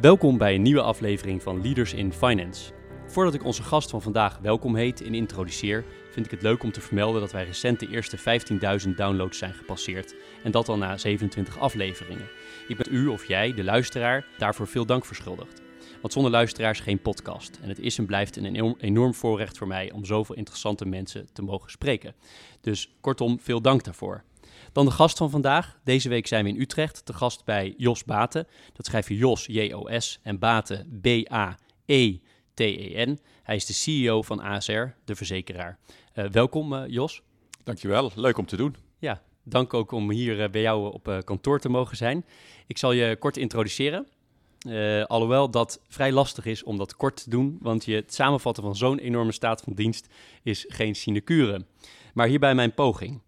Welkom bij een nieuwe aflevering van Leaders in Finance. Voordat ik onze gast van vandaag welkom heet en introduceer, vind ik het leuk om te vermelden dat wij recent de eerste 15.000 downloads zijn gepasseerd en dat al na 27 afleveringen. Ik ben u of jij, de luisteraar, daarvoor veel dank verschuldigd. Want zonder luisteraars geen podcast. En het is en blijft een enorm, voorrecht voor mij om zoveel interessante mensen te mogen spreken. Dus kortom, veel dank daarvoor. Dan de gast van vandaag. Deze week zijn we in Utrecht, te gast bij Jos Baten. Dat schrijf je Jos, J-O-S, en Baten, B-A-E-T-E-N. Hij is de CEO van ASR, de verzekeraar. Uh, welkom uh, Jos. Dankjewel, leuk om te doen. Ja, dank ook om hier uh, bij jou op kantoor te mogen zijn. Ik zal je kort introduceren. alhoewel dat vrij lastig is om dat kort te doen, want je het samenvatten van zo'n enorme staat van dienst is geen sinecure. Maar hierbij mijn poging.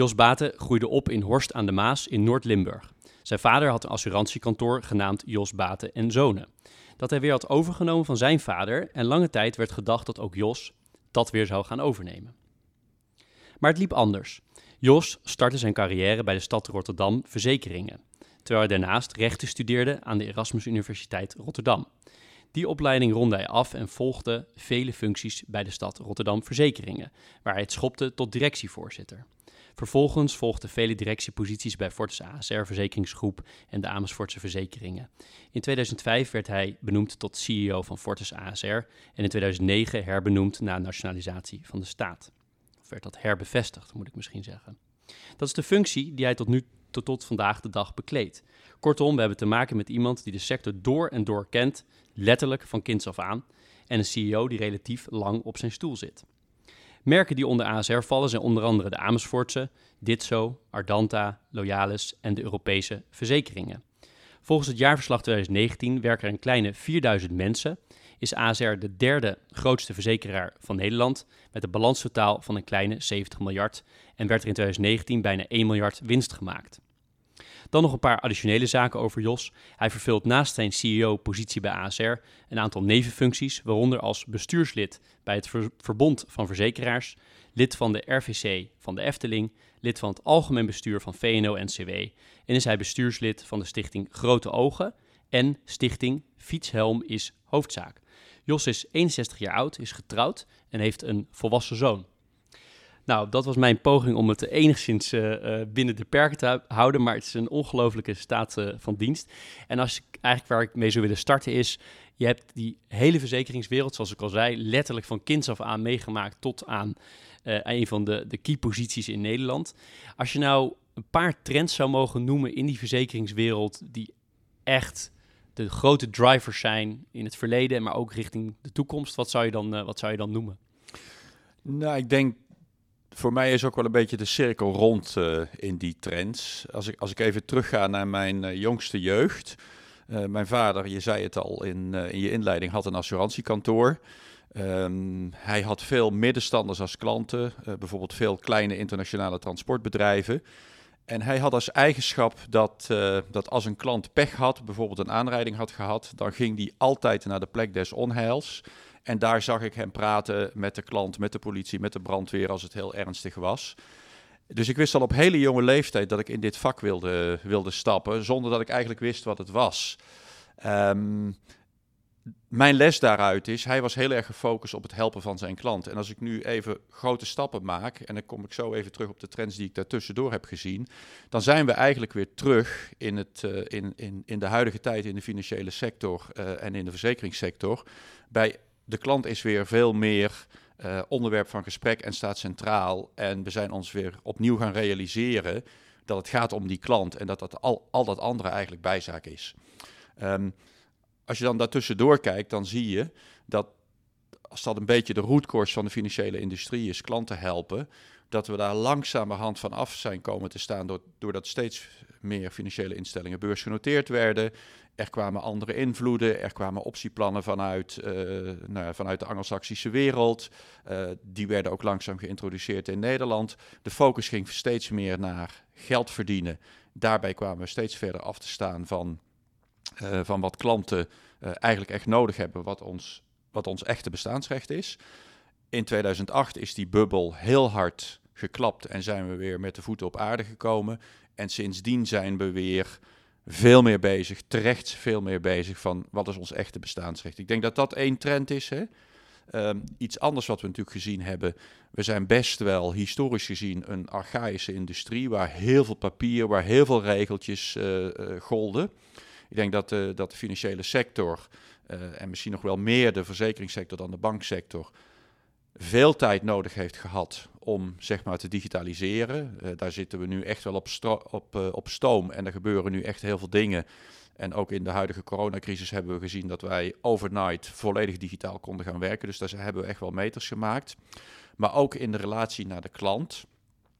Jos Baten groeide op in Horst aan de Maas in Noord-Limburg. Zijn vader had een assurantiekantoor genaamd Jos Baten en Zonen. Dat hij weer had overgenomen van zijn vader en lange tijd werd gedacht dat ook Jos dat weer zou gaan overnemen. Maar het liep anders. Jos startte zijn carrière bij de stad Rotterdam Verzekeringen, terwijl hij daarnaast rechten studeerde aan de Erasmus Universiteit Rotterdam. Die opleiding ronde hij af en volgde vele functies bij de stad Rotterdam Verzekeringen, waar hij het schopte tot directievoorzitter. Vervolgens volgden vele directieposities bij Fortis ASR Verzekeringsgroep en de Amersfoortse Verzekeringen. In 2005 werd hij benoemd tot CEO van Fortis ASR en in 2009 herbenoemd na nationalisatie van de staat. Of werd dat herbevestigd, moet ik misschien zeggen. Dat is de functie die hij tot nu tot, tot vandaag de dag bekleedt. Kortom, we hebben te maken met iemand die de sector door en door kent, letterlijk van kinds af aan, en een CEO die relatief lang op zijn stoel zit. Merken die onder ASR vallen zijn onder andere de Amersfoortse, Ditso, Ardanta, Loyalis en de Europese verzekeringen. Volgens het jaarverslag 2019 werken er een kleine 4000 mensen, is ASR de derde grootste verzekeraar van Nederland met een balanstotaal van een kleine 70 miljard en werd er in 2019 bijna 1 miljard winst gemaakt. Dan nog een paar additionele zaken over Jos. Hij vervult naast zijn CEO-positie bij ASR een aantal nevenfuncties, waaronder als bestuurslid bij het Verbond van Verzekeraars, lid van de RVC van de Efteling, lid van het Algemeen Bestuur van VNO-NCW en is hij bestuurslid van de stichting Grote Ogen en stichting Fietshelm is Hoofdzaak. Jos is 61 jaar oud, is getrouwd en heeft een volwassen zoon. Nou, dat was mijn poging om het enigszins uh, binnen de perken te houden, maar het is een ongelofelijke staat uh, van dienst. En als ik eigenlijk waar ik mee zou willen starten is, je hebt die hele verzekeringswereld, zoals ik al zei, letterlijk van kinds af aan meegemaakt tot aan een van de, de key posities in Nederland. Als je nou een paar trends zou mogen noemen in die verzekeringswereld die echt de grote drivers zijn in het verleden, maar ook richting de toekomst, wat zou je dan, wat zou je dan noemen? Nou, ik denk voor mij is ook wel een beetje de cirkel rond uh, in die trends. Als ik, als ik even terugga naar mijn uh, jongste jeugd. Uh, mijn vader, je zei het al in, in je inleiding, had een assurantiekantoor. Um, hij had veel middenstanders als klanten, bijvoorbeeld veel kleine internationale transportbedrijven. En hij had als eigenschap dat, dat als een klant pech had, bijvoorbeeld een aanrijding had gehad, dan ging die altijd naar de plek des onheils. En daar zag ik hem praten met de klant, met de politie, met de brandweer als het heel ernstig was. Dus ik wist al op hele jonge leeftijd dat ik in dit vak wilde, wilde stappen, zonder dat ik eigenlijk wist wat het was. Um, mijn les daaruit is, hij was heel erg gefocust op het helpen van zijn klant. En als ik nu even grote stappen maak, en dan kom ik zo even terug op de trends die ik daartussendoor heb gezien, dan zijn we eigenlijk weer terug in, het, uh, in, in, in de huidige tijd in de financiële sector uh, en in de verzekeringssector, bij de klant is weer veel meer uh, onderwerp van gesprek en staat centraal. En we zijn ons weer opnieuw gaan realiseren dat het gaat om die klant en dat, dat al, al dat andere eigenlijk bijzaak is. Um, als je dan daartussendoor kijkt, dan zie je dat als dat een beetje de rootcourse van de financiële industrie is, klanten helpen, dat we daar langzamerhand van af zijn komen te staan doordat steeds meer financiële instellingen beursgenoteerd werden. Er kwamen andere invloeden, er kwamen optieplannen vanuit, uh, nou, vanuit de Anglo-Saxische wereld. Uh, die werden ook langzaam geïntroduceerd in Nederland. De focus ging steeds meer naar geld verdienen. Daarbij kwamen we steeds verder af te staan van, uh, van wat klanten eigenlijk echt nodig hebben, wat ons, wat ons echte bestaansrecht is. In 2008 is die bubbel heel hard geklapt en zijn we weer met de voeten op aarde gekomen. En sindsdien zijn we weer veel meer bezig, terecht veel meer bezig van wat is ons echte bestaansrecht. Ik denk dat dat één trend is. Hè? Um, iets anders wat we natuurlijk gezien hebben. We zijn best wel historisch gezien een archaïsche industrie waar heel veel papier, waar heel veel regeltjes uh, golden. Ik denk dat, uh, dat de financiële sector en misschien nog wel meer de verzekeringssector dan de banksector veel tijd nodig heeft gehad om zeg maar te digitaliseren. Uh, daar zitten we nu echt wel op, op, uh, op stoom en er gebeuren nu echt heel veel dingen. En ook in de huidige coronacrisis hebben we gezien dat wij overnight volledig digitaal konden gaan werken. Dus daar hebben we echt wel meters gemaakt. Maar ook in de relatie naar de klant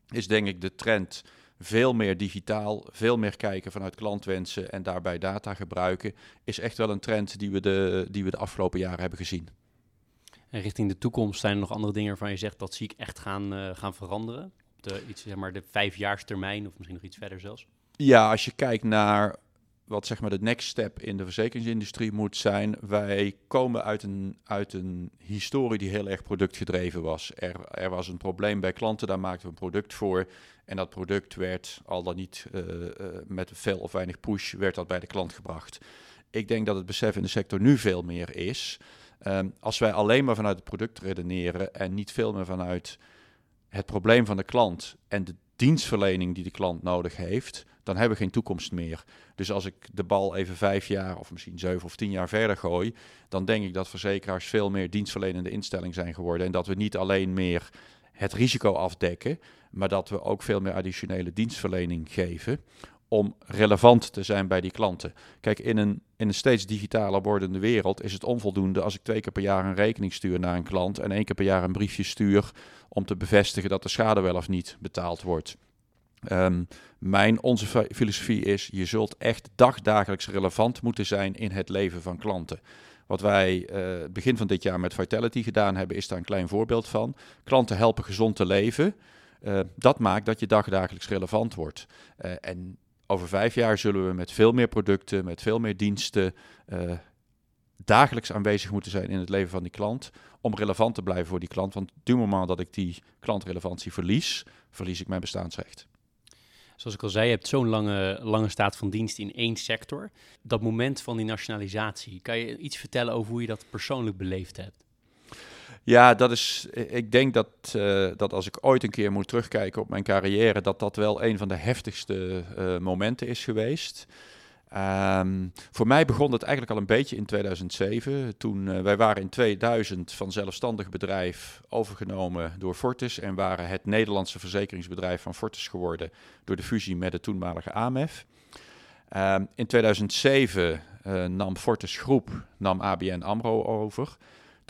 is denk ik de trend veel meer digitaal, veel meer kijken vanuit klantwensen en daarbij data gebruiken, is echt wel een trend die we de, die we de afgelopen jaren hebben gezien. En richting de toekomst zijn er nog andere dingen waarvan je zegt dat zie ik echt gaan, uh, gaan veranderen? De, iets, zeg maar, de vijfjaarstermijn of misschien nog iets verder zelfs? Ja, als je kijkt naar wat zeg maar de next step in de verzekeringsindustrie moet zijn. Wij komen uit een, uit een historie die heel erg productgedreven was. Er, er was een probleem bij klanten, daar maakten we een product voor. En dat product werd al dan niet uh, uh, met veel of weinig push, werd dat bij de klant gebracht. Ik denk dat het besef in de sector nu veel meer is Um, als wij alleen maar vanuit het product redeneren en niet veel meer vanuit het probleem van de klant en de dienstverlening die de klant nodig heeft, dan hebben we geen toekomst meer. Dus als ik de bal even vijf jaar of misschien zeven of tien jaar verder gooi, dan denk ik dat verzekeraars veel meer dienstverlenende instelling zijn geworden en dat we niet alleen meer het risico afdekken, maar dat we ook veel meer additionele dienstverlening geven om relevant te zijn bij die klanten. Kijk, in een, in een steeds digitaler wordende wereld is het onvoldoende als ik twee keer per jaar een rekening stuur naar een klant en één keer per jaar een briefje stuur om te bevestigen dat de schade wel of niet betaald wordt. Um, mijn, onze filosofie is, je zult echt dagdagelijks relevant moeten zijn in het leven van klanten. Wat wij uh, begin van dit jaar met Vitality gedaan hebben, is daar een klein voorbeeld van. Klanten helpen gezond te leven. Uh, dat maakt dat je dagdagelijks relevant wordt. Uh, en over vijf jaar zullen we met veel meer producten, met veel meer diensten uh, dagelijks aanwezig moeten zijn in het leven van die klant. Om relevant te blijven voor die klant. Want op het moment dat ik die klantrelevantie verlies, verlies ik mijn bestaansrecht. Zoals ik al zei, je hebt zo'n lange, lange staat van dienst in één sector. Dat moment van die nationalisatie, kan je iets vertellen over hoe je dat persoonlijk beleefd hebt? Ja, dat is. Ik denk dat, uh, dat als ik ooit een keer moet terugkijken op mijn carrière, dat dat wel een van de heftigste uh, momenten is geweest. Um, voor mij begon het eigenlijk al een beetje in 2007. Toen uh, wij waren in 2000 van zelfstandig bedrijf overgenomen door Fortis en waren het Nederlandse verzekeringsbedrijf van Fortis geworden door de fusie met de toenmalige AMEF. Um, in 2007 nam Fortis Groep nam ABN AMRO over.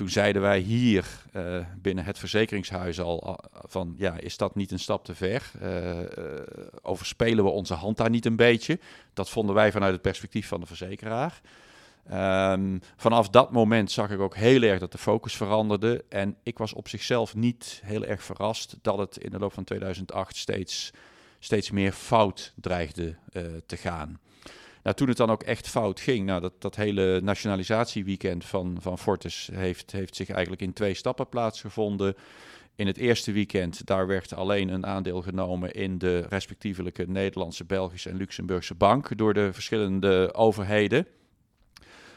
Toen zeiden wij hier uh, binnen het verzekeringshuis al van, ja, is dat niet een stap te ver? Uh, overspelen we onze hand daar niet een beetje? Dat vonden wij vanuit het perspectief van de verzekeraar. Um, vanaf dat moment zag ik ook heel erg dat de focus veranderde. En ik was op zichzelf niet heel erg verrast dat het in de loop van 2008 steeds, steeds meer fout dreigde te gaan. Nou, toen het dan ook echt fout ging, nou, dat, dat hele nationalisatieweekend van, van Fortis heeft, heeft zich eigenlijk in twee stappen plaatsgevonden. In het eerste weekend, daar werd alleen een aandeel genomen in de respectievelijke Nederlandse, Belgische en Luxemburgse bank door de verschillende overheden.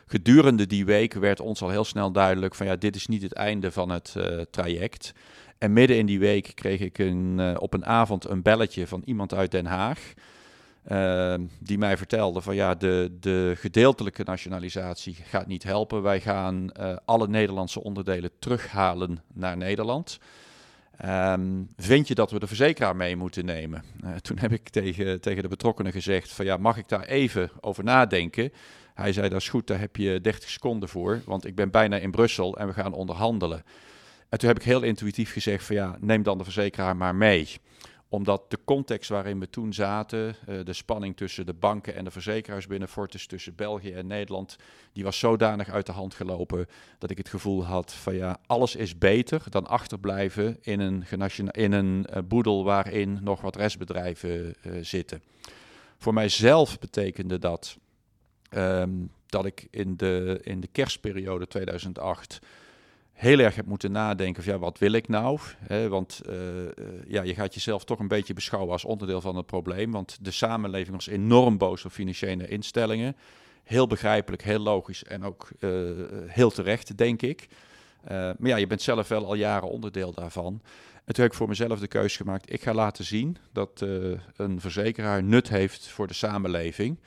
Gedurende die week werd ons al heel snel duidelijk van ja, dit is niet het einde van het uh, traject. En midden in die week kreeg ik een, uh, op een avond een belletje van iemand uit Den Haag. Uh, die mij vertelde van ja, de, de gedeeltelijke nationalisatie gaat niet helpen. Wij gaan uh, alle Nederlandse onderdelen terughalen naar Nederland. Um, vind je dat we de verzekeraar mee moeten nemen? Uh, toen heb ik tegen, tegen de betrokkenen gezegd van ja, mag ik daar even over nadenken? Hij zei dat is goed, daar heb je 30 seconden voor, want ik ben bijna in Brussel en we gaan onderhandelen. En toen heb ik heel intuïtief gezegd van ja, neem dan de verzekeraar maar mee omdat de context waarin we toen zaten, uh, de spanning tussen de banken en de verzekeraars binnen Fortis, tussen België en Nederland, die was zodanig uit de hand gelopen dat ik het gevoel had van ja, alles is beter dan achterblijven in een, in een uh, boedel waarin nog wat restbedrijven uh, zitten. Voor mijzelf betekende dat um, dat ik in de, in de kerstperiode 2008 heel erg heb moeten nadenken van ja, wat wil ik nou? want uh, ja, je gaat jezelf toch een beetje beschouwen als onderdeel van het probleem. Want de samenleving was enorm boos op financiële instellingen. Heel begrijpelijk, heel logisch en ook uh, heel terecht, denk ik. maar ja, je bent zelf wel al jaren onderdeel daarvan. En toen heb ik voor mezelf de keuze gemaakt. Ik ga laten zien dat een verzekeraar nut heeft voor de samenleving.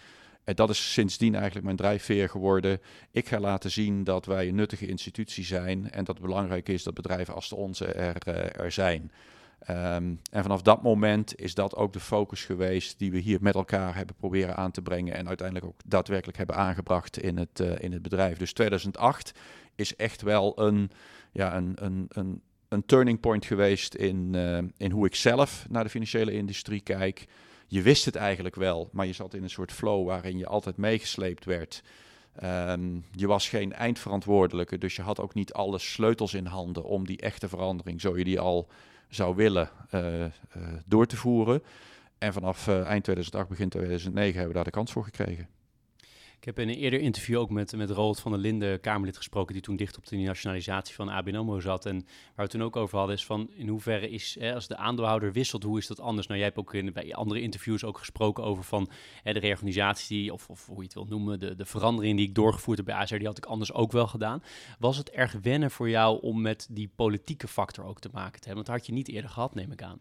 En dat is sindsdien eigenlijk mijn drijfveer geworden. Ik ga laten zien dat wij een nuttige institutie zijn en dat het belangrijk is dat bedrijven als de onze er, uh, er zijn. Um, en vanaf dat moment is dat ook de focus geweest die we hier met elkaar hebben proberen aan te brengen en uiteindelijk ook daadwerkelijk hebben aangebracht in het, uh, in het bedrijf. Dus 2008 is echt wel een, ja, een, een, een, een turning point geweest in, uh, in hoe ik zelf naar de financiële industrie kijk je wist het eigenlijk wel, maar je zat in een soort flow waarin je altijd meegesleept werd. Um, je was geen eindverantwoordelijke, dus je had ook niet alle sleutels in handen om die echte verandering, zo je die al zou willen, uh, uh, door te voeren. En vanaf uh, eind 2008, begin 2009 hebben we daar de kans voor gekregen. Ik heb in een eerder interview ook met, met Roald van der Linden, Kamerlid, gesproken, die toen dicht op de nationalisatie van ABN AMRO zat. En waar we toen ook over hadden, is van in hoeverre is, hè, als de aandeelhouder wisselt, hoe is dat anders? Nou, jij hebt ook in, bij andere interviews ook gesproken over van hè, de reorganisatie, of, of hoe je het wil noemen, de, de verandering die ik doorgevoerd heb bij ASR, die had ik anders ook wel gedaan. Was het erg wennen voor jou om met die politieke factor ook te maken te hebben? Want dat had je niet eerder gehad, neem ik aan.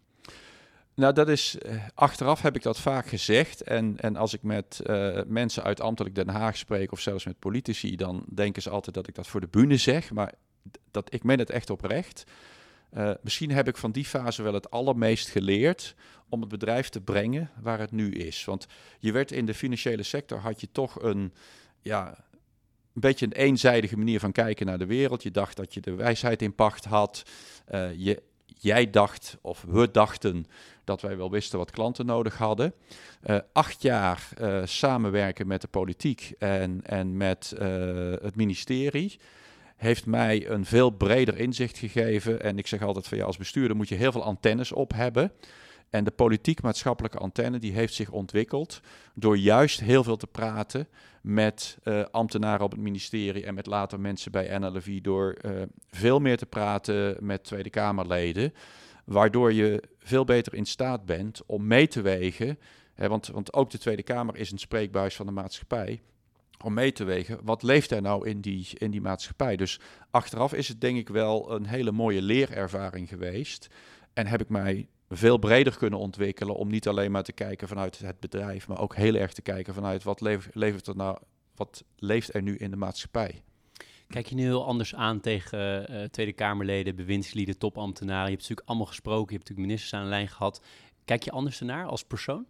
Nou, dat is, uh, achteraf heb ik dat vaak gezegd. En, en als ik met uh, mensen uit ambtelijk Den Haag spreek, of zelfs met politici, dan denken ze altijd dat ik dat voor de bühne zeg. Maar dat, ik meen het echt oprecht. Uh, misschien heb ik van die fase wel het allermeest geleerd om het bedrijf te brengen waar het nu is. Want je werd in de financiële sector, had je toch een, ja, een beetje een eenzijdige manier van kijken naar de wereld. Je dacht dat je de wijsheid in pacht had. je jij dacht, of we dachten, dat wij wel wisten wat klanten nodig hadden. Uh, acht jaar uh, samenwerken met de politiek en, en met uh, het ministerie heeft mij een veel breder inzicht gegeven. En ik zeg altijd van ja, als bestuurder moet je heel veel antennes op hebben. En de politiek-maatschappelijke antenne die heeft zich ontwikkeld door juist heel veel te praten met ambtenaren op het ministerie en met later mensen bij NLV, door veel meer te praten met Tweede Kamerleden, waardoor je veel beter in staat bent om mee te wegen, hè, want, want ook de Tweede Kamer is een spreekbuis van de maatschappij, om mee te wegen, wat leeft er nou in die, in die maatschappij? Dus achteraf is het denk ik wel een hele mooie leerervaring geweest. En heb ik mij veel breder kunnen ontwikkelen om niet alleen maar te kijken vanuit het bedrijf, maar ook heel erg te kijken vanuit wat er nou, wat leeft er nu in de maatschappij. Kijk je nu heel anders aan tegen uh, Tweede Kamerleden, bewindslieden, topambtenaren? Je hebt natuurlijk allemaal gesproken, je hebt natuurlijk ministers aan de lijn gehad. Kijk je anders ernaar als persoon?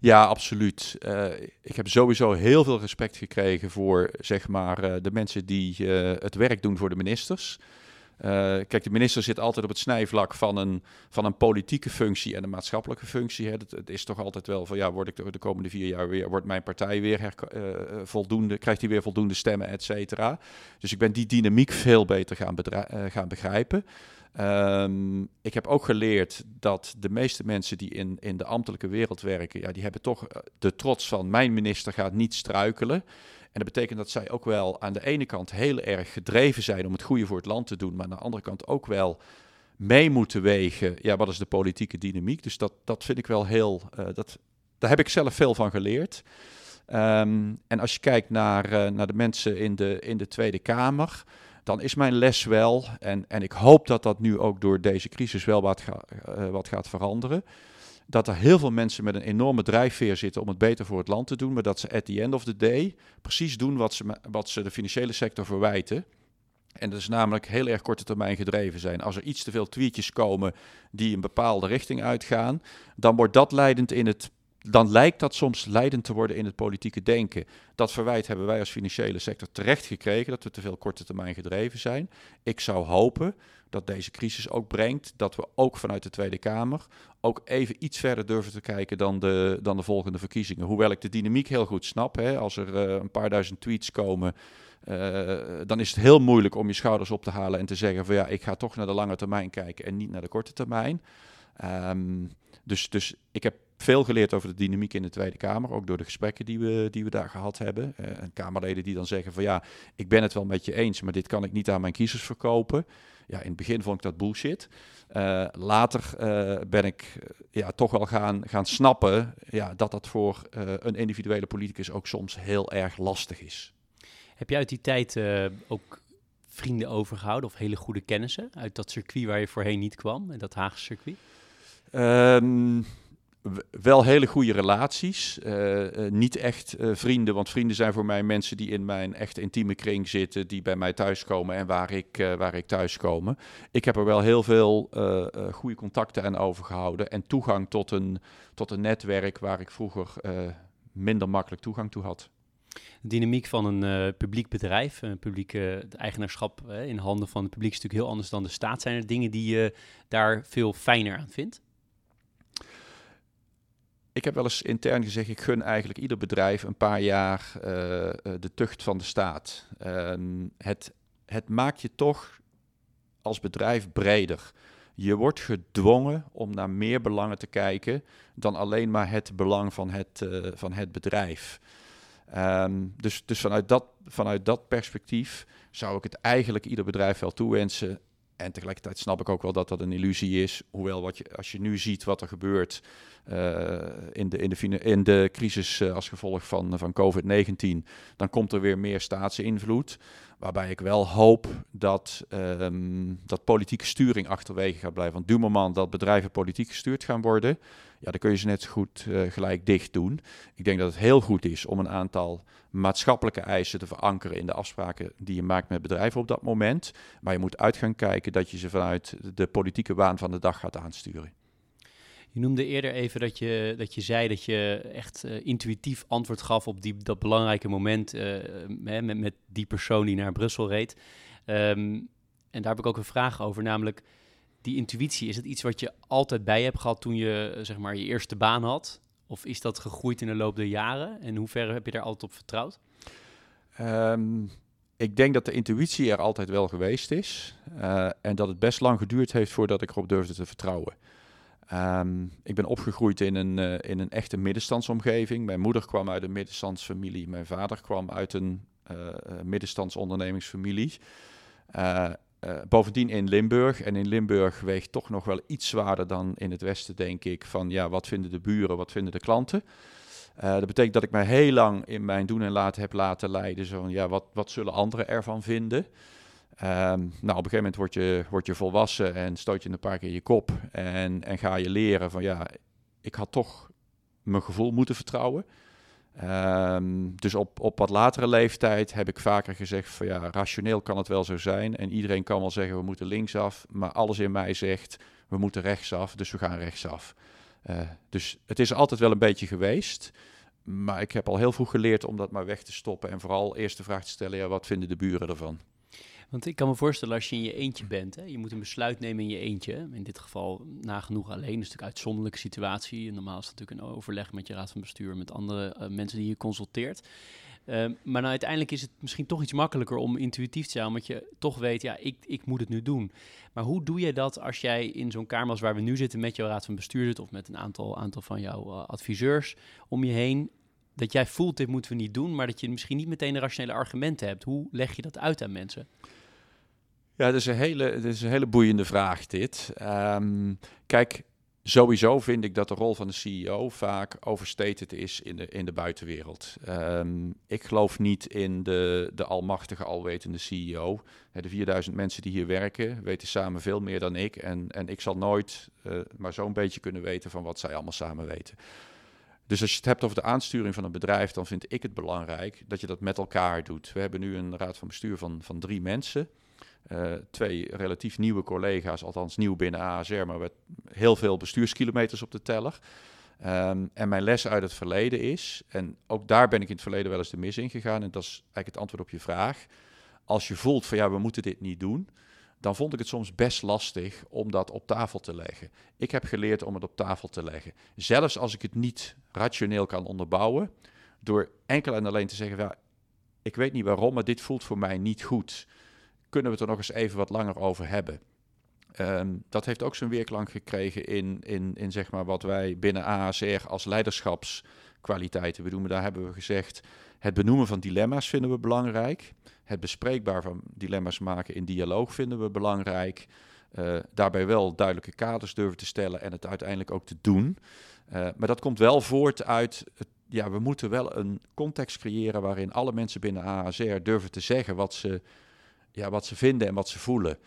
Ja, absoluut. Uh, ik heb sowieso heel veel respect gekregen voor zeg maar, uh, de mensen die het werk doen voor de ministers. Uh, kijk, de minister zit altijd op het snijvlak van een, van een politieke functie en een maatschappelijke functie. Hè. Het, is toch altijd wel van, ja, word ik de, de komende vier jaar weer, wordt mijn partij weer uh, voldoende, krijgt hij weer voldoende stemmen, et cetera. Dus ik ben die dynamiek veel beter gaan, uh, gaan begrijpen. Um, ik heb ook geleerd dat de meeste mensen die in, in de ambtelijke wereld werken, ja, die hebben toch de trots van mijn minister gaat niet struikelen. En dat betekent dat zij ook wel aan de ene kant heel erg gedreven zijn om het goede voor het land te doen, maar aan de andere kant ook wel mee moeten wegen. Ja, wat is de politieke dynamiek? Dus dat, dat vind ik wel heel. Uh, dat, daar heb ik zelf veel van geleerd. Um, en als je kijkt naar, uh, naar de mensen in de, in de Tweede Kamer, dan is mijn les wel, en, en ik hoop dat dat nu ook door deze crisis wel wat, uh, wat gaat veranderen dat er heel veel mensen met een enorme drijfveer zitten om het beter voor het land te doen, maar dat ze at the end of the day precies doen wat ze, wat ze de financiële sector verwijten. En dat is namelijk heel erg korte termijn gedreven zijn. Als er iets te veel tweetjes komen die een bepaalde richting uitgaan, dan wordt dat leidend in het dan lijkt dat soms leidend te worden in het politieke denken. Dat verwijt hebben wij als financiële sector terecht gekregen, dat we te veel korte termijn gedreven zijn. Ik zou hopen dat deze crisis ook brengt dat we ook vanuit de Tweede Kamer ook even iets verder durven te kijken dan de, dan de volgende verkiezingen. Hoewel ik de dynamiek heel goed snap. Hè, als er uh, een paar duizend tweets komen, uh, dan is het heel moeilijk om je schouders op te halen en te zeggen van ja, ik ga toch naar de lange termijn kijken en niet naar de korte termijn. Um, dus, dus ik heb veel geleerd over de dynamiek in de Tweede Kamer, ook door de gesprekken die we, die we daar gehad hebben. Uh, en Kamerleden die dan zeggen van ja, ik ben het wel met je eens, maar dit kan ik niet aan mijn kiezers verkopen. Ja, in het begin vond ik dat bullshit. Uh, later uh, ben ik ja, toch wel gaan, gaan snappen ja, dat dat voor een individuele politicus ook soms heel erg lastig is. Heb jij uit die tijd ook vrienden overgehouden of hele goede kennissen uit dat circuit waar je voorheen niet kwam, in dat Haagse circuit? Um, wel hele goede relaties. Uh, uh, niet echt uh, vrienden, want vrienden zijn voor mij mensen die in mijn echt intieme kring zitten, die bij mij thuiskomen en waar ik, waar ik thuiskomen. Ik heb er wel heel veel goede contacten aan overgehouden en toegang tot een, tot een netwerk waar ik vroeger minder makkelijk toegang toe had. De dynamiek van een publiek bedrijf, een publiek eigenaarschap in handen van het publiek is natuurlijk heel anders dan de staat. Zijn er dingen die je daar veel fijner aan vindt? Ik heb wel eens intern gezegd, ik gun eigenlijk ieder bedrijf een paar jaar uh, de tucht van de staat. Het, het maakt je toch als bedrijf breder. Je wordt gedwongen om naar meer belangen te kijken dan alleen maar het belang van het, uh, van het bedrijf. Um, dus dus vanuit, dat, vanuit dat perspectief zou ik het eigenlijk ieder bedrijf wel toewensen. En tegelijkertijd snap ik ook wel dat dat een illusie is. Hoewel wat je, als je nu ziet wat er gebeurt in, de, in, de, in de crisis uh, als gevolg van, van COVID-19, dan komt er weer meer staatsinvloed. Waarbij ik wel hoop dat, um, dat politieke sturing achterwege gaat blijven. Want du moment dat bedrijven politiek gestuurd gaan worden, ja, dan kun je ze net zo goed uh, gelijk dicht doen. Ik denk dat het heel goed is om een aantal maatschappelijke eisen te verankeren in de afspraken die je maakt met bedrijven op dat moment. Maar je moet uit gaan kijken dat je ze vanuit de politieke waan van de dag gaat aansturen. Je noemde eerder even dat je, dat je zei dat je echt uh, intuïtief antwoord gaf op die, dat belangrijke moment uh, met, met die persoon die naar Brussel reed. Um, en daar heb ik ook een vraag over, namelijk die intuïtie, is het iets wat je altijd bij hebt gehad toen je zeg maar je eerste baan had? Of is dat gegroeid in de loop der jaren? En hoe ver heb je daar altijd op vertrouwd? Um, ik denk dat de intuïtie er altijd wel geweest is. En dat het best lang geduurd heeft voordat ik erop durfde te vertrouwen. Um, ik ben opgegroeid in een, uh, in een echte middenstandsomgeving. Mijn moeder kwam uit een middenstandsfamilie. Mijn vader kwam uit een uh, middenstandsondernemingsfamilie. bovendien in Limburg. En in Limburg weegt toch nog wel iets zwaarder dan in het Westen, denk ik. Van ja, wat vinden de buren, wat vinden de klanten? Dat betekent dat ik mij heel lang in mijn doen en laten heb laten leiden. Zo van, ja, wat, wat zullen anderen ervan vinden? Um, nou, op een gegeven moment word je, je volwassen en stoot je een paar keer je kop. En, en ga je leren van, ja, ik had toch mijn gevoel moeten vertrouwen. Um, dus op, op wat latere leeftijd heb ik vaker gezegd van, ja, rationeel kan het wel zo zijn. En iedereen kan wel zeggen, we moeten linksaf. Maar alles in mij zegt, we moeten rechtsaf, dus we gaan rechtsaf. Uh, dus het is altijd wel een beetje geweest. Maar ik heb al heel vroeg geleerd om dat maar weg te stoppen. En vooral eerst de vraag te stellen: ja, wat vinden de buren ervan? Want ik kan me voorstellen als je in je eentje bent, hè, je moet een besluit nemen in je eentje. In dit geval nagenoeg alleen, is natuurlijk een uitzonderlijke situatie. Normaal is het natuurlijk een overleg met je raad van bestuur, met andere uh, mensen die je consulteert. Uh, maar nou, uiteindelijk is het misschien toch iets makkelijker om intuïtief te zijn, omdat je toch weet, ja, ik, ik moet het nu doen. Maar hoe doe je dat als jij in zo'n kamer als waar we nu zitten met jouw raad van bestuur zit of met een aantal, aantal van jouw uh, adviseurs om je heen, dat jij voelt, dit moeten we niet doen, maar dat je misschien niet meteen de rationele argumenten hebt. Hoe leg je dat uit aan mensen? Ja, dat is een hele, dat is een hele boeiende vraag dit. Um, kijk, Sowieso vind ik dat de rol van de CEO vaak overstated is in de, in de buitenwereld. Um, ik geloof niet in de, de almachtige, alwetende CEO. De 4000 mensen die hier werken weten samen veel meer dan ik. En, en ik zal nooit uh, maar zo'n beetje kunnen weten van wat zij allemaal samen weten. Dus als je het hebt over de aansturing van een bedrijf, dan vind ik het belangrijk dat je dat met elkaar doet. We hebben nu een raad van bestuur van, van drie mensen. Uh, twee relatief nieuwe collega's, althans nieuw binnen ASR, maar met heel veel bestuurskilometers op de teller. Ehm, en mijn les uit het verleden is, en ook daar ben ik in het verleden wel eens de mis in gegaan, en dat is eigenlijk het antwoord op je vraag. Als je voelt van ja, we moeten dit niet doen, dan vond ik het soms best lastig om dat op tafel te leggen. Ik heb geleerd om het op tafel te leggen. Zelfs als ik het niet rationeel kan onderbouwen, door enkel en alleen te zeggen, ja, ik weet niet waarom, maar dit voelt voor mij niet goed. Kunnen we het er nog eens even wat langer over hebben? Ehm, dat heeft ook zijn weerklank gekregen in, in, in zeg maar wat wij binnen ASR als leiderschapskwaliteiten bedoelen. Daar hebben we gezegd, het benoemen van dilemma's vinden we belangrijk. Het bespreekbaar van dilemma's maken in dialoog vinden we belangrijk. Uh, daarbij wel duidelijke kaders durven te stellen en het uiteindelijk ook te doen. Uh, maar dat komt wel voort uit, ja, we moeten wel een context creëren waarin alle mensen binnen ASR durven te zeggen wat ze, ja, wat ze vinden en wat ze voelen.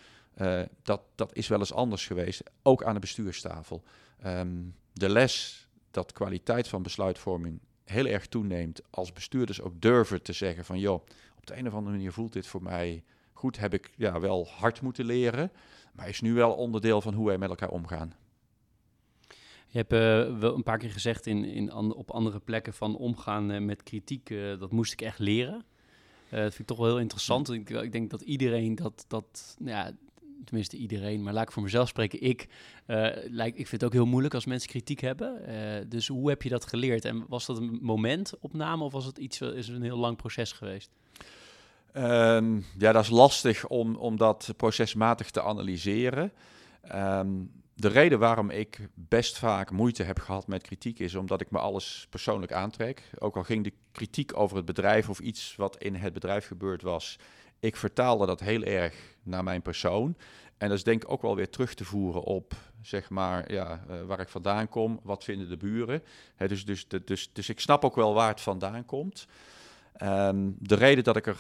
Uh, dat, dat is wel eens anders geweest, ook aan de bestuurstafel. Um, de les dat kwaliteit van besluitvorming heel erg toeneemt als bestuurders ook durven te zeggen van joh, op de een of andere manier voelt dit voor mij goed, heb ik ja, wel hard moeten leren, maar is nu wel onderdeel van hoe wij met elkaar omgaan. Je hebt uh, wel een paar keer gezegd in, in op andere plekken van omgaan uh, met kritiek, dat moest ik echt leren. Dat vind ik toch wel heel interessant. Ik, ik denk dat iedereen dat, dat ja, tenminste iedereen, maar laat ik voor mezelf spreken, ik, uh, ik vind het ook heel moeilijk als mensen kritiek hebben. Dus hoe heb je dat geleerd? En was dat een momentopname of was het iets, is het een heel lang proces geweest? Um, ja, dat is lastig om, om dat procesmatig te analyseren. Um, de reden waarom ik best vaak moeite heb gehad met kritiek is omdat ik me alles persoonlijk aantrek. Ook al ging de kritiek over het bedrijf of iets wat in het bedrijf gebeurd was, ik vertaalde dat heel erg naar mijn persoon. En dat is denk ik ook wel weer terug te voeren op, zeg maar, ja, uh, waar ik vandaan kom. Wat vinden de buren? Dus, dus, dus, dus ik snap ook wel waar het vandaan komt. Um, de reden dat ik er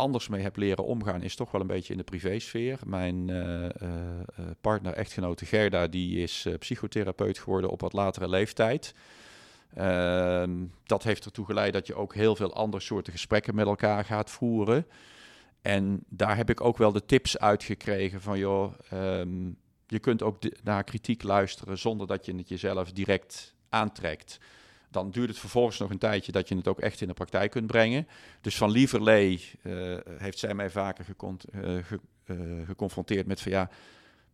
anders mee heb leren omgaan is toch wel een beetje in de privésfeer. Mijn uh, uh, partner, echtgenote Gerda, die is psychotherapeut geworden op wat latere leeftijd. Ehm, dat heeft ertoe geleid dat je ook heel veel andere soorten gesprekken met elkaar gaat voeren. En daar heb ik ook wel de tips uitgekregen van, joh, um, je kunt ook naar kritiek luisteren zonder dat je het jezelf direct aantrekt. Dan duurt het vervolgens nog een tijdje dat je het ook echt in de praktijk kunt brengen. Dus van lieverlee uh, heeft zij mij vaker ge uh, geconfronteerd met van ja,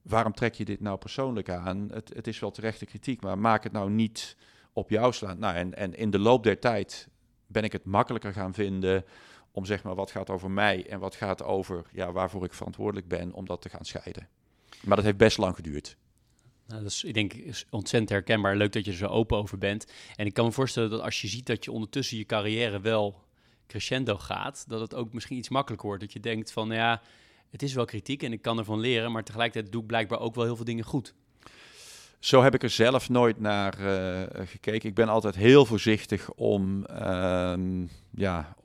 waarom trek je dit nou persoonlijk aan? Het, het is wel terechte kritiek, maar maak het nou niet op jou slaan. Nou, en, en in de loop der tijd ben ik het makkelijker gaan vinden om zeg maar wat gaat over mij en wat gaat over ja, waarvoor ik verantwoordelijk ben, om dat te gaan scheiden. Maar dat heeft best lang geduurd. Nou, dat is, ik denk, ontzettend herkenbaar. Leuk dat je er zo open over bent. En ik kan me voorstellen dat als je ziet dat je ondertussen je carrière wel crescendo gaat, dat het ook misschien iets makkelijker wordt. Dat je denkt van, ja, het is wel kritiek en ik kan ervan leren, maar tegelijkertijd doe ik blijkbaar ook wel heel veel dingen goed. Zo heb ik er zelf nooit naar uh, gekeken. Ik ben altijd heel voorzichtig om uh, ja,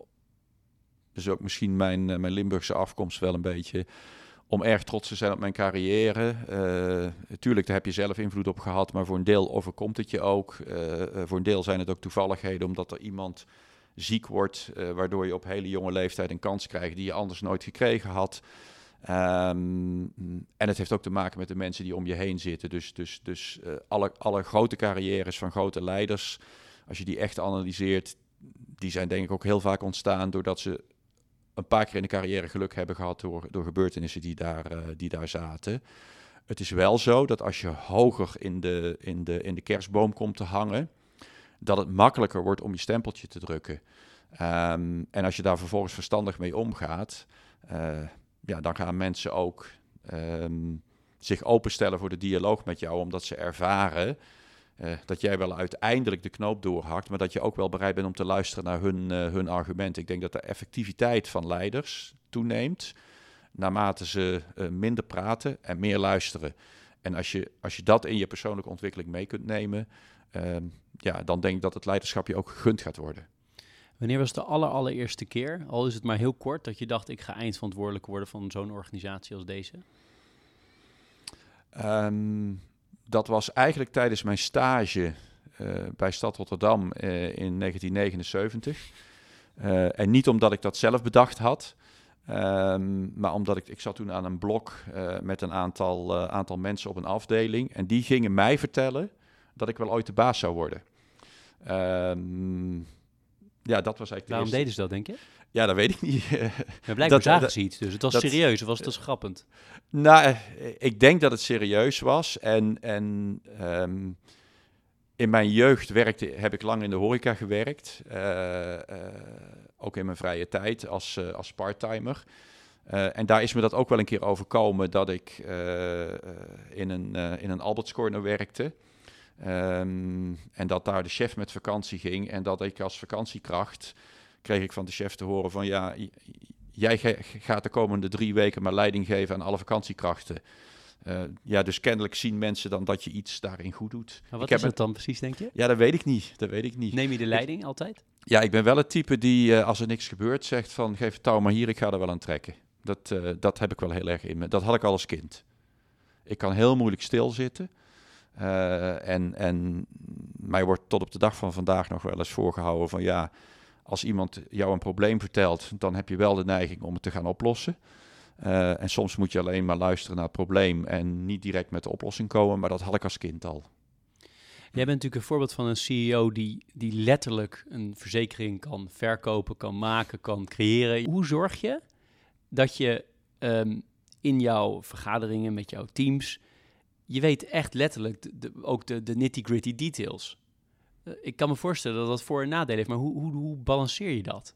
dus ook misschien mijn, uh, mijn Limburgse afkomst wel een beetje. Om erg trots te zijn op mijn carrière. Natuurlijk, uh, daar heb je zelf invloed op gehad, maar voor een deel overkomt het je ook. Uh, voor een deel zijn het ook toevalligheden, omdat er iemand ziek wordt, waardoor je op hele jonge leeftijd een kans krijgt die je anders nooit gekregen had. Um, en het heeft ook te maken met de mensen die om je heen zitten. Dus, dus, dus alle, alle grote carrières van grote leiders, als je die echt analyseert, die zijn denk ik ook heel vaak ontstaan doordat ze een paar keer in de carrière geluk hebben gehad door, door gebeurtenissen die daar, uh, die daar zaten. Het is wel zo dat als je hoger in de, in, de, in de kerstboom komt te hangen, dat het makkelijker wordt om je stempeltje te drukken. Um, en als je daar vervolgens verstandig mee omgaat, uh, ja, dan gaan mensen ook um, zich openstellen voor de dialoog met jou, omdat ze ervaren uh, dat jij wel uiteindelijk de knoop doorhakt, maar dat je ook wel bereid bent om te luisteren naar hun, uh, hun argumenten. Ik denk dat de effectiviteit van leiders toeneemt naarmate ze uh, minder praten en meer luisteren. En als je, als je dat in je persoonlijke ontwikkeling mee kunt nemen, ehm, ja, dan denk ik dat het leiderschap je ook gegund gaat worden. Wanneer was de aller, allereerste keer, al is het maar heel kort, dat je dacht ik ga eindverantwoordelijk worden van zo'n organisatie als deze? Um, dat was eigenlijk tijdens mijn stage uh, bij Stad Rotterdam uh, in 1979. Uh, eh, en niet omdat ik dat zelf bedacht had, um, maar omdat ik, ik zat toen aan een blok met een aantal, aantal mensen op een afdeling. En die gingen mij vertellen dat ik wel ooit de baas zou worden. Ehm, ja, dat was eigenlijk Waarom de eerste... deden ze dat, denk je? Ja, dat weet ik niet. Ja, blijkbaar Dat- zagen ze iets, dus het was dat- serieus, of was het grappend? Nou, eh, ik denk dat het serieus was. En, en ehm, in mijn jeugd werkte, heb ik lang in de horeca gewerkt. Eh, eh, ook in mijn vrije tijd als, eh, als parttimer. En daar is me dat ook wel een keer overkomen dat ik in, een, in een Alberts Corner werkte. Ehm, en dat daar de chef met vakantie ging. En dat ik als vakantiekracht kreeg ik van de chef te horen van ja, jij gaat de komende drie weken maar leiding geven aan alle vakantiekrachten. Eh, ja, dus kennelijk zien mensen dan dat je iets daarin goed doet. Maar wat heb is het dan precies, denk je? Ja, dat weet ik niet. Dat weet ik niet. Neem je de leiding altijd? Ja, ik ben wel het type die eh, als er niks gebeurt zegt van geef het touw maar hier, ik ga er wel aan trekken. Dat, eh, dat heb ik wel heel erg in me. Dat had ik al als kind. Ik kan heel moeilijk stilzitten. En, en mij wordt tot op de dag van vandaag nog wel eens voorgehouden van ja, als iemand jou een probleem vertelt, dan heb je wel de neiging om het te gaan oplossen. Eh, en soms moet je alleen maar luisteren naar het probleem en niet direct met de oplossing komen, maar dat had ik als kind al. Jij bent natuurlijk een voorbeeld van een CEO die, die letterlijk een verzekering kan verkopen, kan maken, kan creëren. Hoe zorg je dat je ehm, in jouw vergaderingen met jouw teams, je weet echt letterlijk ook de, de nitty-gritty details. Eh, ik kan me voorstellen dat dat voor- en nadelen heeft, maar hoe, hoe, hoe balanceer je dat?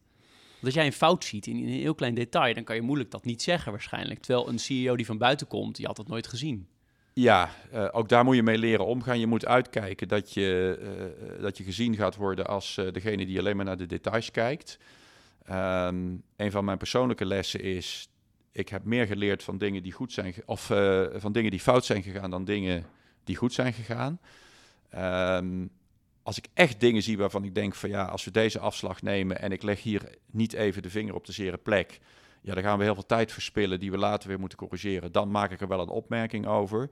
Want als jij een fout ziet in, een heel klein detail, dan kan je moeilijk dat niet zeggen waarschijnlijk. Terwijl een CEO die van buiten komt, die had dat nooit gezien. Ja, eh, ook daar moet je mee leren omgaan. Je moet uitkijken dat je, eh, dat je gezien gaat worden als degene die alleen maar naar de details kijkt. Ehm, een van mijn persoonlijke lessen is, ik heb meer geleerd van dingen die goed zijn, of van dingen die fout zijn gegaan dan dingen die goed zijn gegaan. Ehm, als ik echt dingen zie waarvan ik denk van ja, als we deze afslag nemen en ik leg hier niet even de vinger op de zere plek, ja, dan gaan we heel veel tijd verspillen die we later weer moeten corrigeren. Dan maak ik er wel een opmerking over.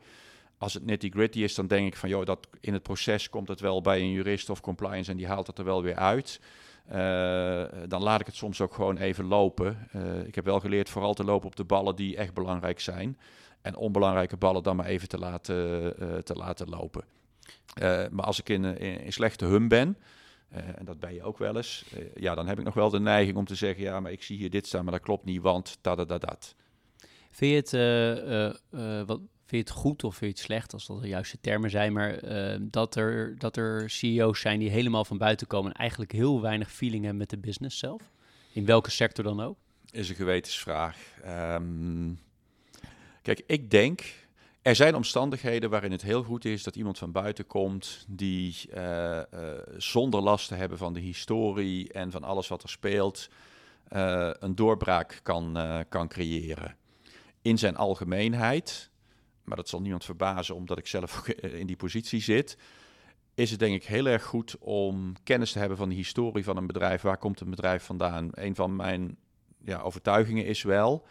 Als het nitty gritty is, dan denk ik van joh, dat in het proces komt het wel bij een jurist of compliance en die haalt het er wel weer uit. Eh, dan laat ik het soms ook gewoon even lopen. Eh, ik heb wel geleerd vooral te lopen op de ballen die echt belangrijk zijn. En onbelangrijke ballen dan maar even te laten, eh, te laten lopen. Eh, maar als ik in, een- in, in slechte hum ben, eh, en dat ben je ook wel eens, eh, ja, dan heb ik nog wel de neiging om te zeggen, ja, maar ik zie hier dit staan, maar dat klopt niet, want da da da dat. Vind je het, eh, eh, eh, wat, vind je het goed of vind je het slecht, als dat de juiste termen zijn, maar eh, dat, er, dat er CEO's zijn die helemaal van buiten komen en eigenlijk heel weinig feeling hebben met de business zelf? In welke sector dan ook? Is een gewetensvraag. Ehm, kijk, ik denk, er zijn omstandigheden waarin het heel goed is dat iemand van buiten komt die eh, eh, zonder last te hebben van de historie en van alles wat er speelt, eh, een doorbraak kan, kan creëren. In zijn algemeenheid, maar dat zal niemand verbazen omdat ik zelf in die positie zit, is het denk ik heel erg goed om kennis te hebben van de historie van een bedrijf. Waar komt een bedrijf vandaan? Een van mijn ja, overtuigingen is wel,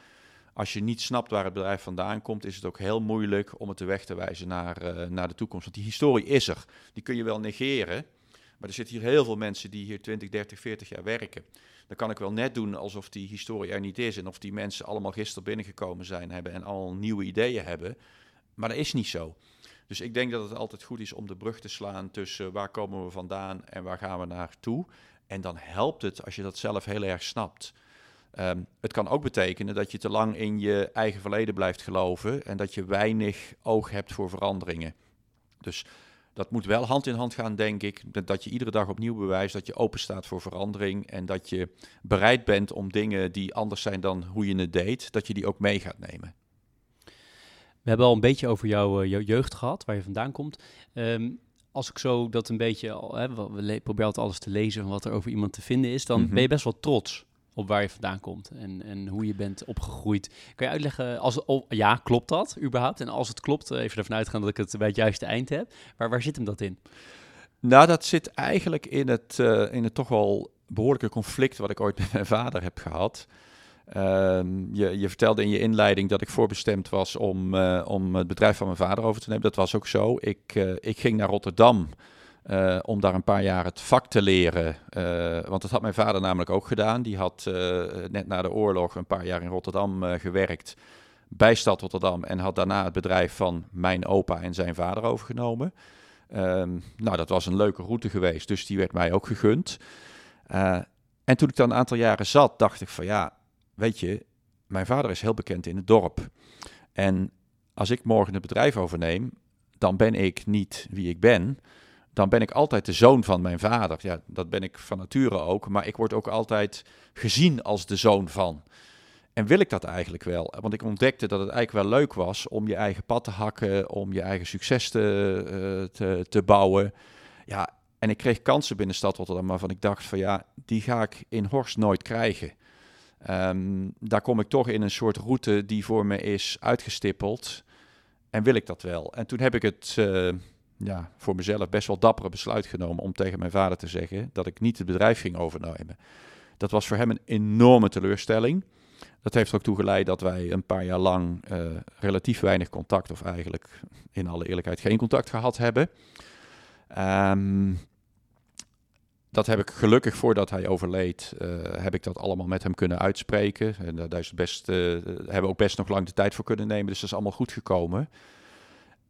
als je niet snapt waar het bedrijf vandaan komt, is het ook heel moeilijk om het de weg te wijzen naar, eh, naar de toekomst. Want die historie is er. Die kun je wel negeren. Maar er zitten hier heel veel mensen die hier 20, 30, 40 jaar werken. Dan kan ik wel net doen alsof die historie er niet is. En of die mensen allemaal gisteren binnengekomen zijn hebben en al nieuwe ideeën hebben. Maar dat is niet zo. Dus ik denk dat het altijd goed is om de brug te slaan tussen waar komen we vandaan en waar gaan we naartoe. En dan helpt het als je dat zelf heel erg snapt. Ehm, het kan ook betekenen dat je te lang in je eigen verleden blijft geloven en dat je weinig oog hebt voor veranderingen. Dus dat moet wel hand in hand gaan, denk ik. Dat- je iedere dag opnieuw bewijst dat je open staat voor verandering en dat je bereid bent om dingen die anders zijn dan hoe je het deed, dat je die ook mee gaat nemen. We hebben al een beetje over jouw, eh, jouw jeugd gehad, waar je vandaan komt. Ehm, als ik zo dat een beetje, al, hè, we proberen altijd alles te lezen van wat er over iemand te vinden is, dan Mhm. ben je best wel trots op waar je vandaan komt en, en hoe je bent opgegroeid. Kan je uitleggen, als, oh, ja, klopt dat überhaupt? En als het klopt, eh, even ervan uitgaan dat ik het bij het juiste eind heb. Maar waar zit hem dat in? Nou, dat zit eigenlijk in het, eh, in het toch wel behoorlijke conflict wat ik ooit met mijn vader heb gehad. Ehm, je, je vertelde in je inleiding dat ik voorbestemd was om, eh, om het bedrijf van mijn vader over te nemen. Dat was ook zo. Ik, ik ging naar Rotterdam eh, om daar een paar jaar het vak te leren. Eh, want dat had mijn vader namelijk ook gedaan. Die had eh, net na de oorlog een paar jaar in Rotterdam gewerkt bij Stad Rotterdam en had daarna het bedrijf van mijn opa en zijn vader overgenomen. Ehm, nou, dat was een leuke route geweest, dus die werd mij ook gegund. En toen ik dan een aantal jaren zat, dacht ik van ja, weet je, mijn vader is heel bekend in het dorp. En als ik morgen het bedrijf overneem, dan ben ik niet wie ik ben. Dan ben ik altijd de zoon van mijn vader. Ja, dat ben ik van nature ook. Maar ik word ook altijd gezien als de zoon van. En wil ik dat eigenlijk wel? Want ik ontdekte dat het eigenlijk wel leuk was om je eigen pad te hakken, om je eigen succes te, uh, te, te bouwen. Ja, en ik kreeg kansen binnen Stad Rotterdam waarvan ik dacht van ja, die ga ik in Horst nooit krijgen. Ehm, daar kom ik toch in een soort route die voor me is uitgestippeld. En wil ik dat wel? En toen heb ik het uh, ja, voor mezelf best wel dappere besluit genomen om tegen mijn vader te zeggen dat ik niet het bedrijf ging overnemen. Dat was voor hem een enorme teleurstelling. Dat heeft er ook toe geleid dat wij een paar jaar lang uh, relatief weinig contact, of eigenlijk in alle eerlijkheid geen contact gehad hebben. Um, dat heb ik gelukkig voordat hij overleed, uh, heb ik dat allemaal met hem kunnen uitspreken. En daar is best, hebben we ook best nog lang de tijd voor kunnen nemen. Dus dat is allemaal goed gekomen.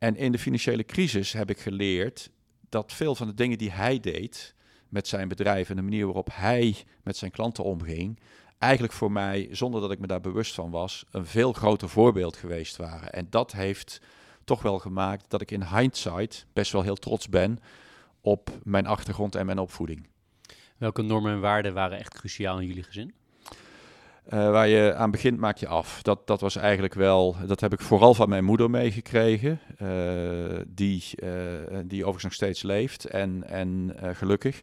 En in de financiële crisis heb ik geleerd dat veel van de dingen die hij deed met zijn bedrijf en de manier waarop hij met zijn klanten omging, eigenlijk voor mij, zonder dat ik me daar bewust van was, een veel groter voorbeeld geweest waren. En dat heeft toch wel gemaakt dat ik in hindsight best wel heel trots ben op mijn achtergrond en mijn opvoeding. Welke normen en waarden waren echt cruciaal in jullie gezin? Uh, waar je aan begint, maak je af. Dat, dat was eigenlijk wel, dat heb ik vooral van mijn moeder meegekregen, uh, die, uh, die overigens nog steeds leeft en, en gelukkig.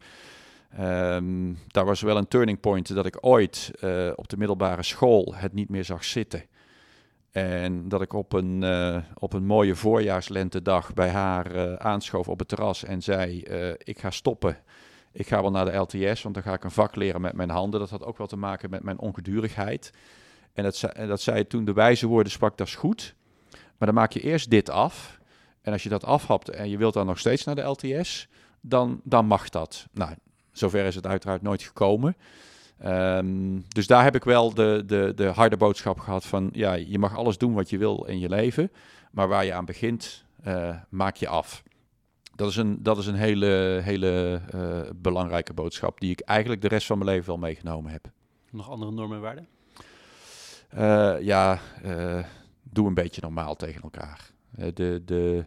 Um, daar was wel een turning point dat ik ooit op de middelbare school het niet meer zag zitten. En dat ik op een, op een mooie voorjaarslentedag bij haar aanschoof op het terras en zei: Ik ga stoppen ik ga wel naar de LTS, want dan ga ik een vak leren met mijn handen. Dat had ook wel te maken met mijn ongedurigheid. En dat, zei, dat zei toen de wijze woorden sprak, dat is goed. Maar dan maak je eerst dit af. En als je dat afhapt en je wilt dan nog steeds naar de LTS, dan, dan mag dat. Nou, zover is het uiteraard nooit gekomen. Um, dus daar heb ik wel de, de, de harde boodschap gehad van, ja, je mag alles doen wat je wil in je leven, maar waar je aan begint, uh, maak je af. Dat is een, dat is een hele, hele uh, belangrijke boodschap die ik eigenlijk de rest van mijn leven wel meegenomen heb. Nog andere normen en waarden? Uh, ja, uh, doe een beetje normaal tegen elkaar. de, de,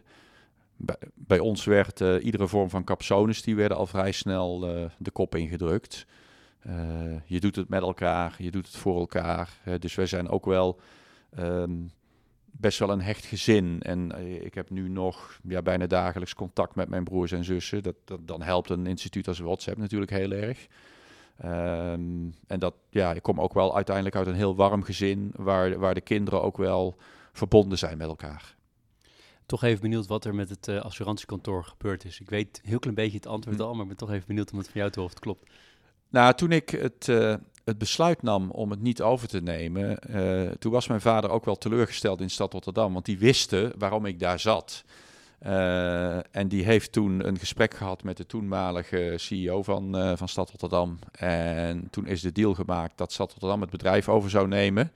bij, bij ons werd iedere vorm van capsones, die werden al vrij snel de kop ingedrukt. je doet het met elkaar, je doet het voor elkaar. dus wij zijn ook wel... Um, best wel een hecht gezin. En uh, ik heb nu nog ja, bijna dagelijks contact met mijn broers en zussen. Dat, dat, dan helpt een instituut als WhatsApp natuurlijk heel erg. Um, en dat, ja, ik kom ook wel uiteindelijk uit een heel warm gezin, waar, waar de kinderen ook wel verbonden zijn met elkaar. Toch even benieuwd wat er met het uh, assurantiekantoor gebeurd is. Ik weet heel klein beetje het antwoord hm. al, maar ik ben toch even benieuwd om het van jou te horen of het klopt. Nou, toen ik het, uh, het besluit nam om het niet over te nemen, uh, toen was mijn vader ook wel teleurgesteld in stad Rotterdam, want die wisten waarom ik daar zat. Uh, en die heeft toen een gesprek gehad met de toenmalige CEO van, uh, van Stad Rotterdam. En toen is de deal gemaakt dat Stad Rotterdam het bedrijf over zou nemen.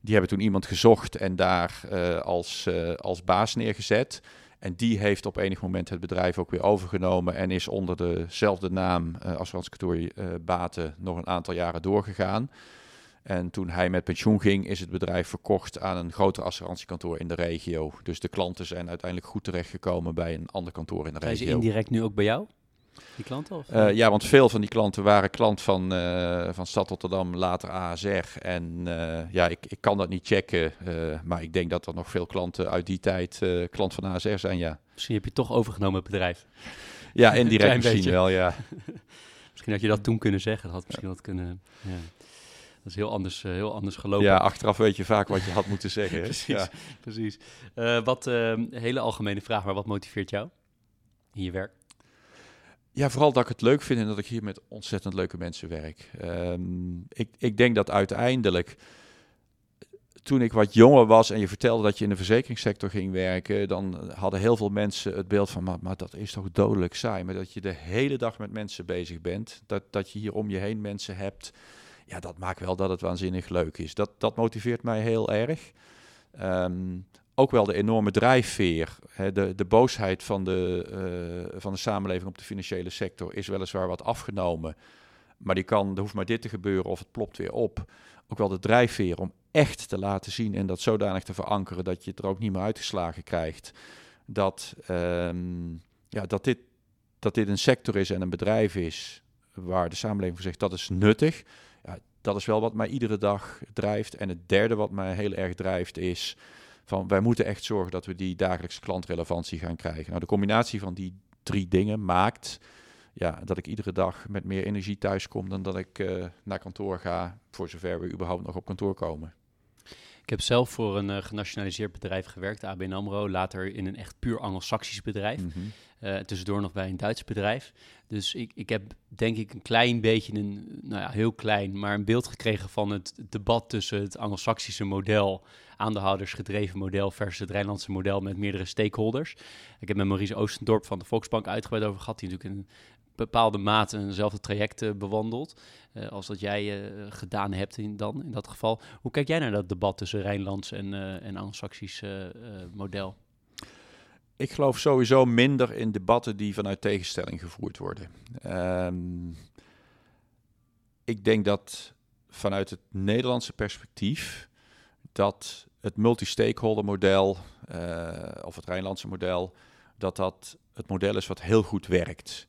Die hebben toen iemand gezocht en daar als, als baas neergezet. En die heeft op enig moment het bedrijf ook weer overgenomen en is onder dezelfde naam uh, als uh, Baten nog een aantal jaren doorgegaan. En toen hij met pensioen ging, is het bedrijf verkocht aan een groter assurantiekantoor in de regio. Dus de klanten zijn uiteindelijk goed terechtgekomen bij een ander kantoor in de regio. Zijn ze indirect nu ook bij jou? Die klanten? Of? Uh, ja, want veel van die klanten waren klant van, uh, van Stad Rotterdam, later ASR. En uh, ja, ik, ik kan dat niet checken, maar ik denk dat er nog veel klanten uit die tijd klant van ASR zijn, ja. Misschien heb je toch overgenomen het bedrijf. Ja, indirect misschien beetje. wel, ja. misschien had je dat toen kunnen zeggen, dat had misschien wat kunnen... Ja. Dat is heel anders, heel anders gelopen. Ja, achteraf weet je vaak wat je had moeten zeggen. precies, ja. precies. wat, hele algemene vraag, maar wat motiveert jou in je werk? Ja, vooral dat ik het leuk vind en dat ik hier met ontzettend leuke mensen werk. Um, ik, ik denk dat uiteindelijk, toen ik wat jonger was en je vertelde dat je in de verzekeringssector ging werken, dan hadden heel veel mensen het beeld van, maar, maar dat is toch dodelijk saai. Maar dat je de hele dag met mensen bezig bent, dat, dat je hier om je heen mensen hebt, ja, dat maakt wel dat het waanzinnig leuk is. Dat, dat motiveert mij heel erg. Um, ook wel de enorme drijfveer. Hè, de, de boosheid van de, eh, van de samenleving op de financiële sector is weliswaar wat afgenomen. Maar die kan, er hoeft maar dit te gebeuren of het plopt weer op. Ook wel de drijfveer om echt te laten zien en dat zodanig te verankeren dat je het er ook niet meer uitgeslagen krijgt. Dat, ehm, ja, dat, dit, dat dit een sector is en een bedrijf is waar de samenleving voor zegt dat is nuttig. Ja, dat is wel wat mij iedere dag drijft. En het derde wat mij heel erg drijft is van wij moeten echt zorgen dat we die dagelijkse klantrelevantie gaan krijgen. Nou, de combinatie van die drie dingen maakt ja, dat ik iedere dag met meer energie thuis kom dan dat ik uh, naar kantoor ga, voor zover we überhaupt nog op kantoor komen. Ik heb zelf voor een uh, genationaliseerd bedrijf gewerkt, ABN AMRO, later in een echt puur Anglo-Saxisch bedrijf. Mm -hmm. Tussendoor nog bij een Duits bedrijf. Dus ik, ik heb denk ik een klein beetje, een, nou ja, heel klein, maar een beeld gekregen van het debat tussen het Anglo-Saxische model, aandeelhoudersgedreven model versus het Rijnlandse model met meerdere stakeholders. Ik heb met Maurice Oostendorp van de Volksbank uitgebreid over gehad, die natuurlijk een bepaalde mate eenzelfde traject uh, bewandeld. Uh, als dat jij gedaan hebt in, dan, in dat geval. Hoe kijk jij naar dat debat tussen Rijnlands en, en Anglo-Saxisch model? Ik geloof sowieso minder in debatten die vanuit tegenstelling gevoerd worden. Um, ik denk dat vanuit het Nederlandse perspectief dat het multi-stakeholder model of het Rijnlandse model, dat dat het model is wat heel goed werkt.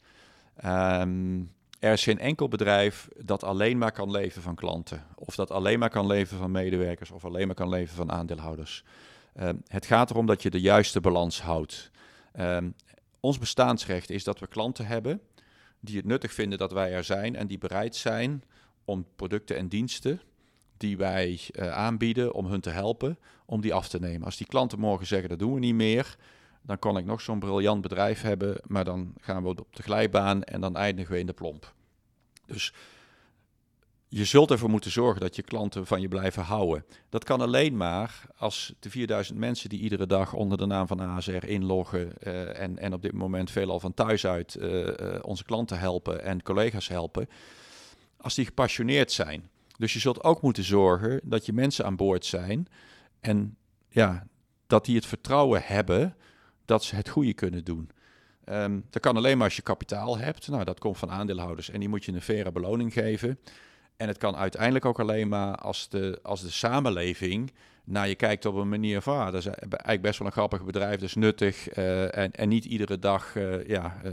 Um, er is geen enkel bedrijf dat alleen maar kan leven van klanten. Of dat alleen maar kan leven van medewerkers. Of alleen maar kan leven van aandeelhouders. Um, het gaat erom dat je de juiste balans houdt. Um, ons bestaansrecht is dat we klanten hebben die het nuttig vinden dat wij er zijn. En die bereid zijn om producten en diensten die wij uh, aanbieden, om hun te helpen, om die af te nemen. Als die klanten morgen zeggen dat doen we niet meer dan kan ik nog zo'n briljant bedrijf hebben, maar dan gaan we op de glijbaan en dan eindigen we in de plomp. Dus je zult ervoor moeten zorgen dat je klanten van je blijven houden. Dat kan alleen maar als de 4000 mensen die iedere dag onder de naam van ASR inloggen uh, en, en op dit moment veelal van thuis uit uh, uh, onze klanten helpen en collega's helpen, als die gepassioneerd zijn. Dus je zult ook moeten zorgen dat je mensen aan boord zijn en ja, dat die het vertrouwen hebben dat ze het goede kunnen doen. Um, dat kan alleen maar als je kapitaal hebt. Nou, dat komt van aandeelhouders en die moet je een faire beloning geven. En het kan uiteindelijk ook alleen maar als de, als de samenleving naar je kijkt op een manier van, ah, dat is eigenlijk best wel een grappig bedrijf, dus nuttig. Uh, en, en niet iedere dag uh, ja, uh,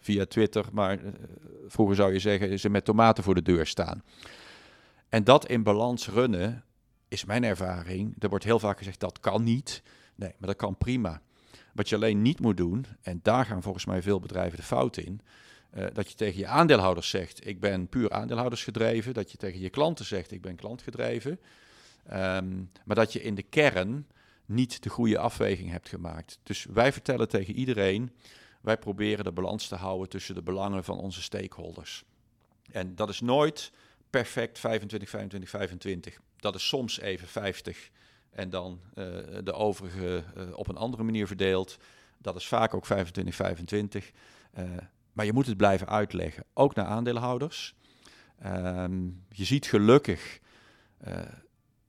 via Twitter, maar vroeger zou je zeggen, ze met tomaten voor de deur staan. En dat in balans runnen is mijn ervaring. Er wordt heel vaak gezegd dat kan niet. Nee, maar dat kan prima. Wat je alleen niet moet doen, en daar gaan volgens mij veel bedrijven de fout in, uh, dat je tegen je aandeelhouders zegt, ik ben puur aandeelhoudersgedreven. Dat je tegen je klanten zegt, ik ben klantgedreven. Um, maar dat je in de kern niet de goede afweging hebt gemaakt. Dus wij vertellen tegen iedereen, wij proberen de balans te houden tussen de belangen van onze stakeholders. En dat is nooit perfect 25, 25, 25. Dat is soms even 50 en dan uh, de overige uh, op een andere manier verdeeld. Dat is vaak ook 25, 25. Maar je moet het blijven uitleggen, ook naar aandeelhouders. Um, je ziet gelukkig, uh,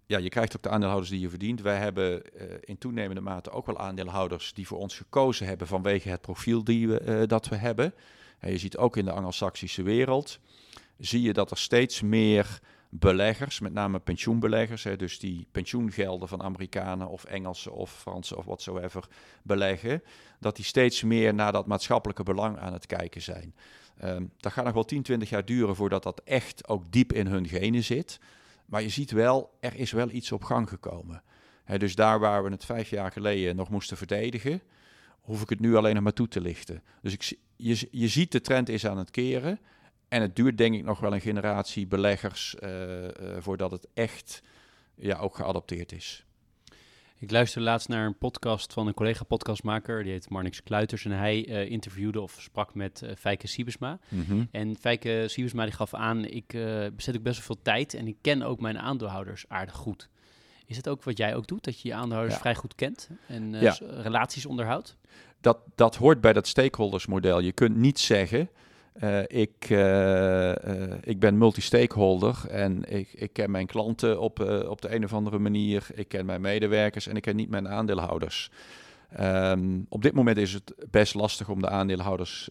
ja, je krijgt ook de aandeelhouders die je verdient. Wij hebben in toenemende mate ook wel aandeelhouders die voor ons gekozen hebben vanwege het profiel die we, dat we hebben. En je ziet ook in de Anglo-Saxische wereld, zie je dat er steeds meer beleggers, met name pensioenbeleggers, hè, dus die pensioengelden van Amerikanen of Engelsen of Fransen of watsoever beleggen, dat die steeds meer naar dat maatschappelijke belang aan het kijken zijn. Um, dat gaat nog wel 10, 20 jaar duren voordat dat echt ook diep in hun genen zit. Maar je ziet wel, er is wel iets op gang gekomen. Dus daar waar we het vijf jaar geleden nog moesten verdedigen, hoef ik het nu alleen nog maar toe te lichten. Dus ik, je, je ziet de trend is aan het keren. En het duurt denk ik nog wel een generatie beleggers uh, uh, voordat het echt ja, ook geadopteerd is. Ik luisterde laatst naar een podcast van een collega-podcastmaker, die heet Marnix Kluiters. En hij uh, interviewde of sprak met uh, Fijke Siebesma. Mm -hmm. En Fijke Siebesma die gaf aan, ik uh, bezet ook best wel veel tijd en ik ken ook mijn aandeelhouders aardig goed. Is het ook wat jij ook doet, dat je je aandeelhouders ja. vrij goed kent en ja. relaties onderhoudt? Dat, dat hoort bij dat stakeholdersmodel. Je kunt niet zeggen, ik, ik ben multi-stakeholder en ik, ik ken mijn klanten op, op de een of andere manier. Ik ken mijn medewerkers en ik ken niet mijn aandeelhouders. Ehm, op dit moment is het best lastig om de aandeelhouders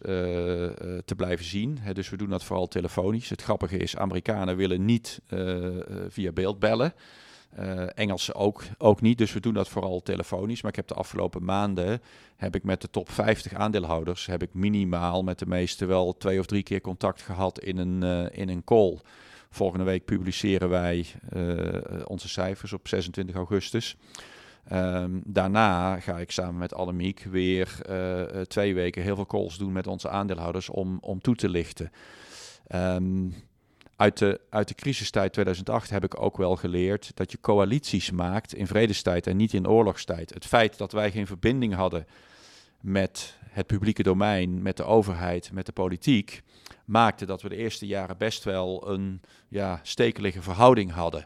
te blijven zien. dus we doen dat vooral telefonisch. Het grappige is, Amerikanen willen niet via beeld bellen. Engelsen ook, ook niet, dus we doen dat vooral telefonisch. Maar ik heb de afgelopen maanden, heb ik met de top 50 aandeelhouders, heb ik minimaal met de meeste wel twee of drie keer contact gehad in een, in een call. Volgende week publiceren wij onze cijfers op 26 augustus. Um, daarna ga ik samen met Annemiek weer uh, twee weken heel veel calls doen met onze aandeelhouders om, om toe te lichten. Um, uit, de, uit de crisistijd 2008 heb ik ook wel geleerd dat je coalities maakt in vredestijd en niet in oorlogstijd. Het feit dat wij geen verbinding hadden met het publieke domein, met de overheid, met de politiek, maakte dat we de eerste jaren best wel een ja, stekelige verhouding hadden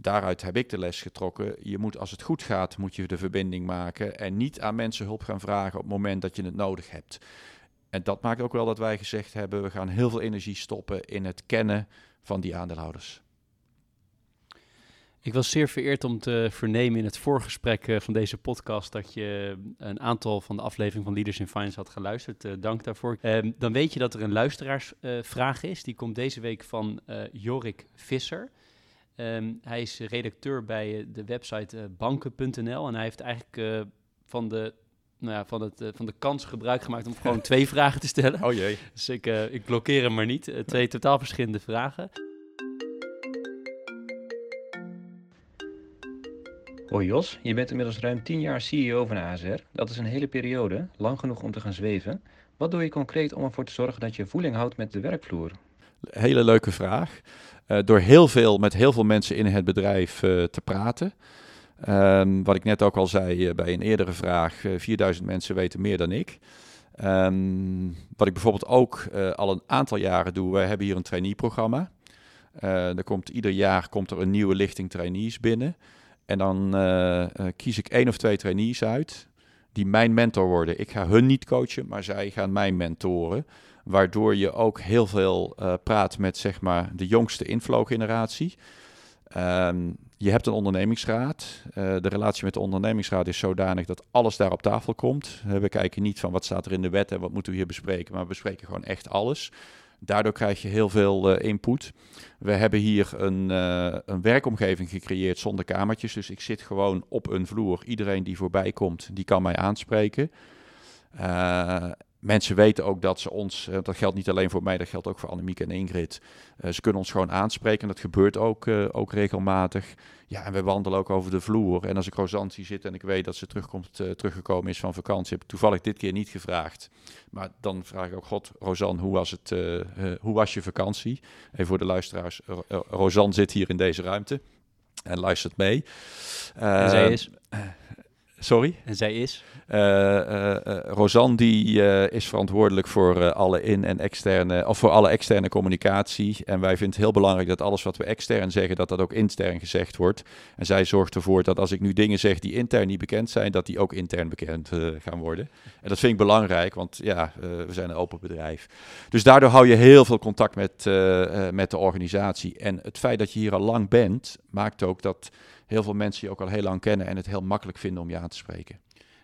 daaruit heb ik de les getrokken. Je moet als het goed gaat, moet je de verbinding maken en niet aan mensen hulp gaan vragen op het moment dat je het nodig hebt. En dat maakt ook wel dat wij gezegd hebben, we gaan heel veel energie stoppen in het kennen van die aandeelhouders. Ik was zeer vereerd om te vernemen in het voorgesprek eh, van deze podcast dat je een aantal van de afleveringen van Leaders in Finance had geluisterd. Uh, dank daarvoor. Uh, dan weet je dat er een luisteraarsvraag is. Die komt deze week van Jorik Visser. Um, hij is redacteur bij eh, de website banken.nl en hij heeft eigenlijk van de nou ja, van, het, van de kans gebruik gemaakt om gewoon twee vragen te stellen. Oh jee. Dus ik, ik blokkeer hem maar niet. twee totaal verschillende vragen. Hoi Jos, je bent inmiddels ruim 10 jaar CEO van ASR. Dat is een hele periode, lang genoeg om te gaan zweven. Wat doe je concreet om ervoor te zorgen dat je voeling houdt met de werkvloer? Hele leuke vraag. Uh, door heel veel, met heel veel mensen in het bedrijf uh, te praten. Um, wat ik net ook al zei uh, bij een eerdere vraag, 4000 mensen weten meer dan ik. Um, wat ik bijvoorbeeld ook al een aantal jaren doe, wij hebben hier een trainee-programma. er komt, ieder jaar komt er een nieuwe lichting trainees binnen. En dan kies ik één of twee trainees uit die mijn mentor worden. Ik ga hun niet coachen, maar zij gaan mij mentoren. Waardoor je ook heel veel uh, praat met zeg maar, de jongste inflow-generatie. Um, je hebt een ondernemingsraad. Uh, de relatie met de ondernemingsraad is zodanig dat alles daar op tafel komt. Uh, we kijken niet van wat staat er in de wet en wat moeten we hier bespreken, maar we bespreken gewoon echt alles. Daardoor krijg je heel veel input. We hebben hier een, een werkomgeving gecreëerd zonder kamertjes. Dus ik zit gewoon op een vloer. Iedereen die voorbij komt, die kan mij aanspreken. Mensen weten ook dat ze ons, uh, dat geldt niet alleen voor mij, dat geldt ook voor Annemiek en Ingrid. Uh, ze kunnen ons gewoon aanspreken en dat gebeurt ook, uh, ook regelmatig. Ja, en we wandelen ook over de vloer. En als ik Rosanne zie zitten en ik weet dat ze terugkomt, teruggekomen is van vakantie, heb ik toevallig dit keer niet gevraagd. Maar dan vraag ik ook, god, Rosanne, hoe was, het, hoe was je vakantie? Even voor de luisteraars, Rosanne zit hier in deze ruimte en luistert mee. en zij is... Sorry? En zij is? Uh, Rosanne die is verantwoordelijk voor alle in- en externe, of voor alle externe communicatie. En wij vinden het heel belangrijk dat alles wat we extern zeggen, dat dat ook intern gezegd wordt. En zij zorgt ervoor dat als ik nu dingen zeg die intern niet bekend zijn, dat die ook intern bekend gaan worden. En dat vind ik belangrijk, want ja, we zijn een open bedrijf. Dus daardoor hou je heel veel contact met, met de organisatie. En het feit dat je hier al lang bent, maakt ook dat heel veel mensen je ook al heel lang kennen en het heel makkelijk vinden om je aan te spreken.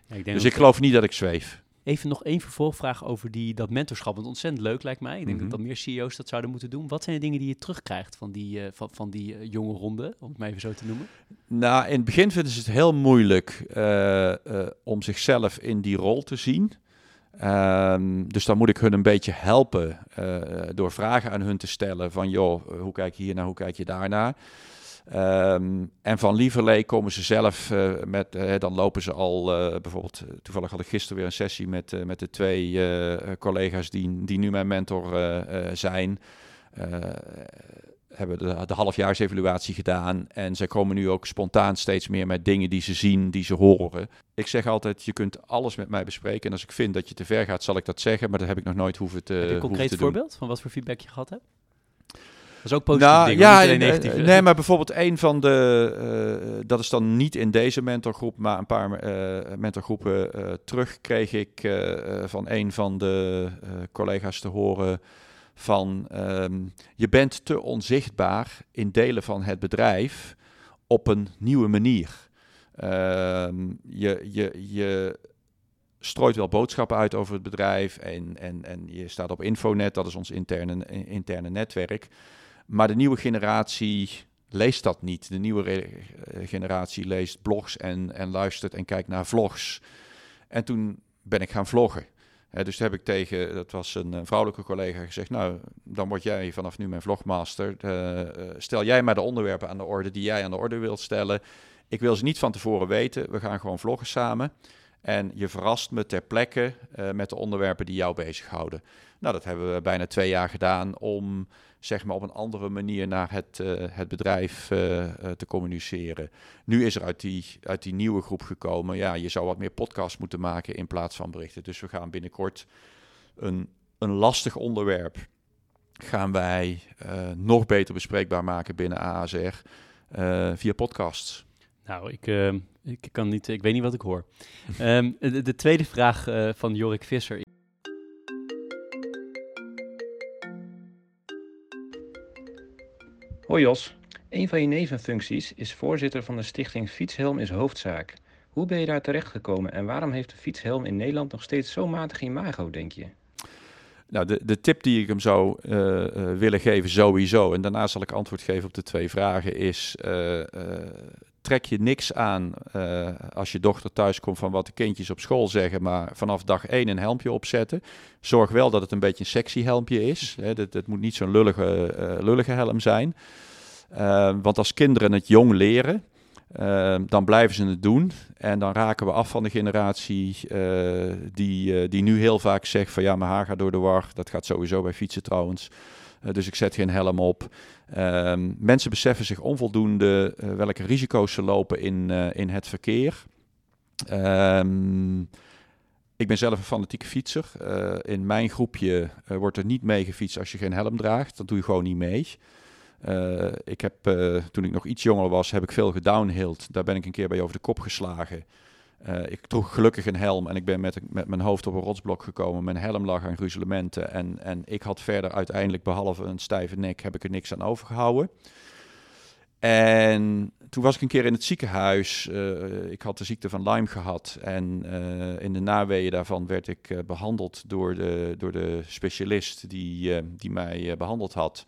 Ja, ik denk dus ik geloof niet dat ik zweef. Even nog één vervolgvraag over die, dat mentorschap. Want ontzettend leuk lijkt mij. Ik denk mm -hmm. dat, dat meer CEO's dat zouden moeten doen. Wat zijn de dingen die je terugkrijgt van die, uh, van, van die uh, jonge ronde, om het maar even zo te noemen? Nou, in het begin vinden ze het heel moeilijk uh, om zichzelf in die rol te zien. Um, dus dan moet ik hun een beetje helpen door vragen aan hun te stellen van joh, hoe kijk je hier naar, hoe kijk je daarnaar? Um, en van Lieverlee komen ze zelf uh, met, uh, dan lopen ze al, uh, bijvoorbeeld, toevallig had ik gisteren weer een sessie met, met de twee collega's die, die nu mijn mentor zijn. hebben de, de halfjaarsevaluatie gedaan en ze komen nu ook spontaan steeds meer met dingen die ze zien, die ze horen. Ik zeg altijd, je kunt alles met mij bespreken en als ik vind dat je te ver gaat, zal ik dat zeggen, maar dat heb ik nog nooit hoeven te Heb je een concreet voorbeeld doen. van wat voor feedback je gehad hebt? Dat is ook positief nou, ja, negatief. Nee, maar bijvoorbeeld een van de, uh, dat is dan niet in deze mentorgroep, maar een paar uh, mentorgroepen uh, terug kreeg ik van een van de collega's te horen. van ehm, je bent te onzichtbaar in delen van het bedrijf op een nieuwe manier. Ehm, je, je, je strooit wel boodschappen uit over het bedrijf en, en, en je staat op Infonet, dat is ons interne, interne netwerk. Maar de nieuwe generatie leest dat niet. De nieuwe generatie leest blogs en, en luistert en kijkt naar vlogs. En toen ben ik gaan vloggen. dus heb ik tegen, dat was een, vrouwelijke collega, gezegd: Nou, dan word jij vanaf nu mijn vlogmaster. Uh, stel jij maar de onderwerpen aan de orde die jij aan de orde wilt stellen. Ik wil ze niet van tevoren weten. We gaan gewoon vloggen samen. En je verrast me ter plekke met de onderwerpen die jou bezighouden. Nou, dat hebben we bijna twee jaar gedaan om zeg maar op een andere manier naar het, uh, het bedrijf uh, te communiceren. Nu is er uit die, uit die nieuwe groep gekomen, ja, je zou wat meer podcasts moeten maken in plaats van berichten. Dus we gaan binnenkort een, een lastig onderwerp gaan wij nog beter bespreekbaar maken binnen ASR via podcasts. Nou, ik, ik, kan niet, ik weet niet wat ik hoor. um, de, de, tweede vraag van Jorik Visser Hoi Jos, een van je nevenfuncties is voorzitter van de stichting Fietshelm is Hoofdzaak. Hoe ben je daar terechtgekomen en waarom heeft de fietshelm in Nederland nog steeds zo matig imago, denk je? Nou, de, de tip die ik hem zou uh, uh, willen geven sowieso, en daarna zal ik antwoord geven op de twee vragen, is uh, trek je niks aan als je dochter thuis komt van wat de kindjes op school zeggen, maar vanaf dag één een helmpje opzetten. Zorg wel dat het een beetje een sexy helmpje is. Het, het moet niet zo'n lullige, lullige helm zijn. want als kinderen het jong leren, dan blijven ze het doen. En dan raken we af van de generatie die, die nu heel vaak zegt van ja, mijn haar gaat door de war. Dat gaat sowieso bij fietsen trouwens. Dus ik zet geen helm op. Ehm, mensen beseffen zich onvoldoende welke risico's ze lopen in, in het verkeer. Um, ik ben zelf een fanatieke fietser. in mijn groepje wordt er niet mee gefietst als je geen helm draagt. Dat doe je gewoon niet mee. Ik heb, toen ik nog iets jonger was, heb ik veel gedownhilled. Daar ben ik een keer bij over de kop geslagen. Uh, ik droeg gelukkig een helm en ik ben met, met mijn hoofd op een rotsblok gekomen. Mijn helm lag aan gruzelementen en, en ik had verder uiteindelijk, behalve een stijve nek, heb ik er niks aan overgehouden. En toen was ik een keer in het ziekenhuis. ik had de ziekte van Lyme gehad. En in de naweeën daarvan werd ik behandeld door de, door de specialist die, die mij behandeld had.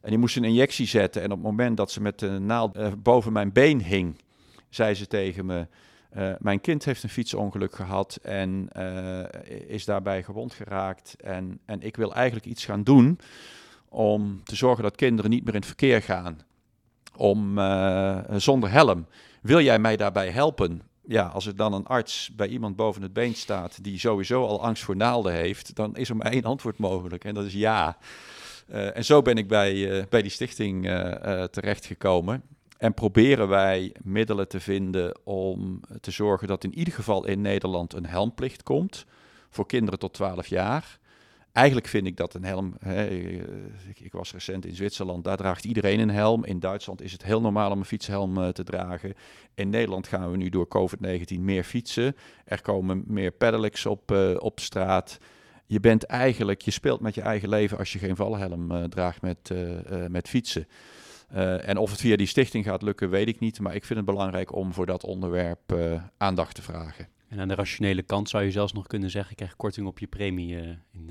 En die moest een injectie zetten. En op het moment dat ze met de naald boven mijn been hing, zei ze tegen me: uh, Mijn kind heeft een fietsongeluk gehad en uh, is daarbij gewond geraakt. En, en ik wil eigenlijk iets gaan doen om te zorgen dat kinderen niet meer in het verkeer gaan. Om zonder helm. Wil jij mij daarbij helpen? Ja, als er dan een arts bij iemand boven het been staat die sowieso al angst voor naalden heeft, dan is er maar één antwoord mogelijk en dat is ja. En zo ben ik bij, bij die stichting terechtgekomen. En proberen wij middelen te vinden om te zorgen dat in ieder geval in Nederland een helmplicht komt voor kinderen tot 12 jaar. Eigenlijk vind ik dat een helm. Hè, ik, ik, was recent in Zwitserland, daar draagt iedereen een helm. In Duitsland is het heel normaal om een fietshelm te dragen. In Nederland gaan we nu door COVID-19 meer fietsen. Er komen meer pedelecs op, op straat je bent eigenlijk, je speelt met je eigen leven als je geen valhelm uh, draagt met, met fietsen. En of het via die stichting gaat lukken, weet ik niet. Maar ik vind het belangrijk om voor dat onderwerp aandacht te vragen. En aan de rationele kant zou je zelfs nog kunnen zeggen: je krijgt korting op je premie in,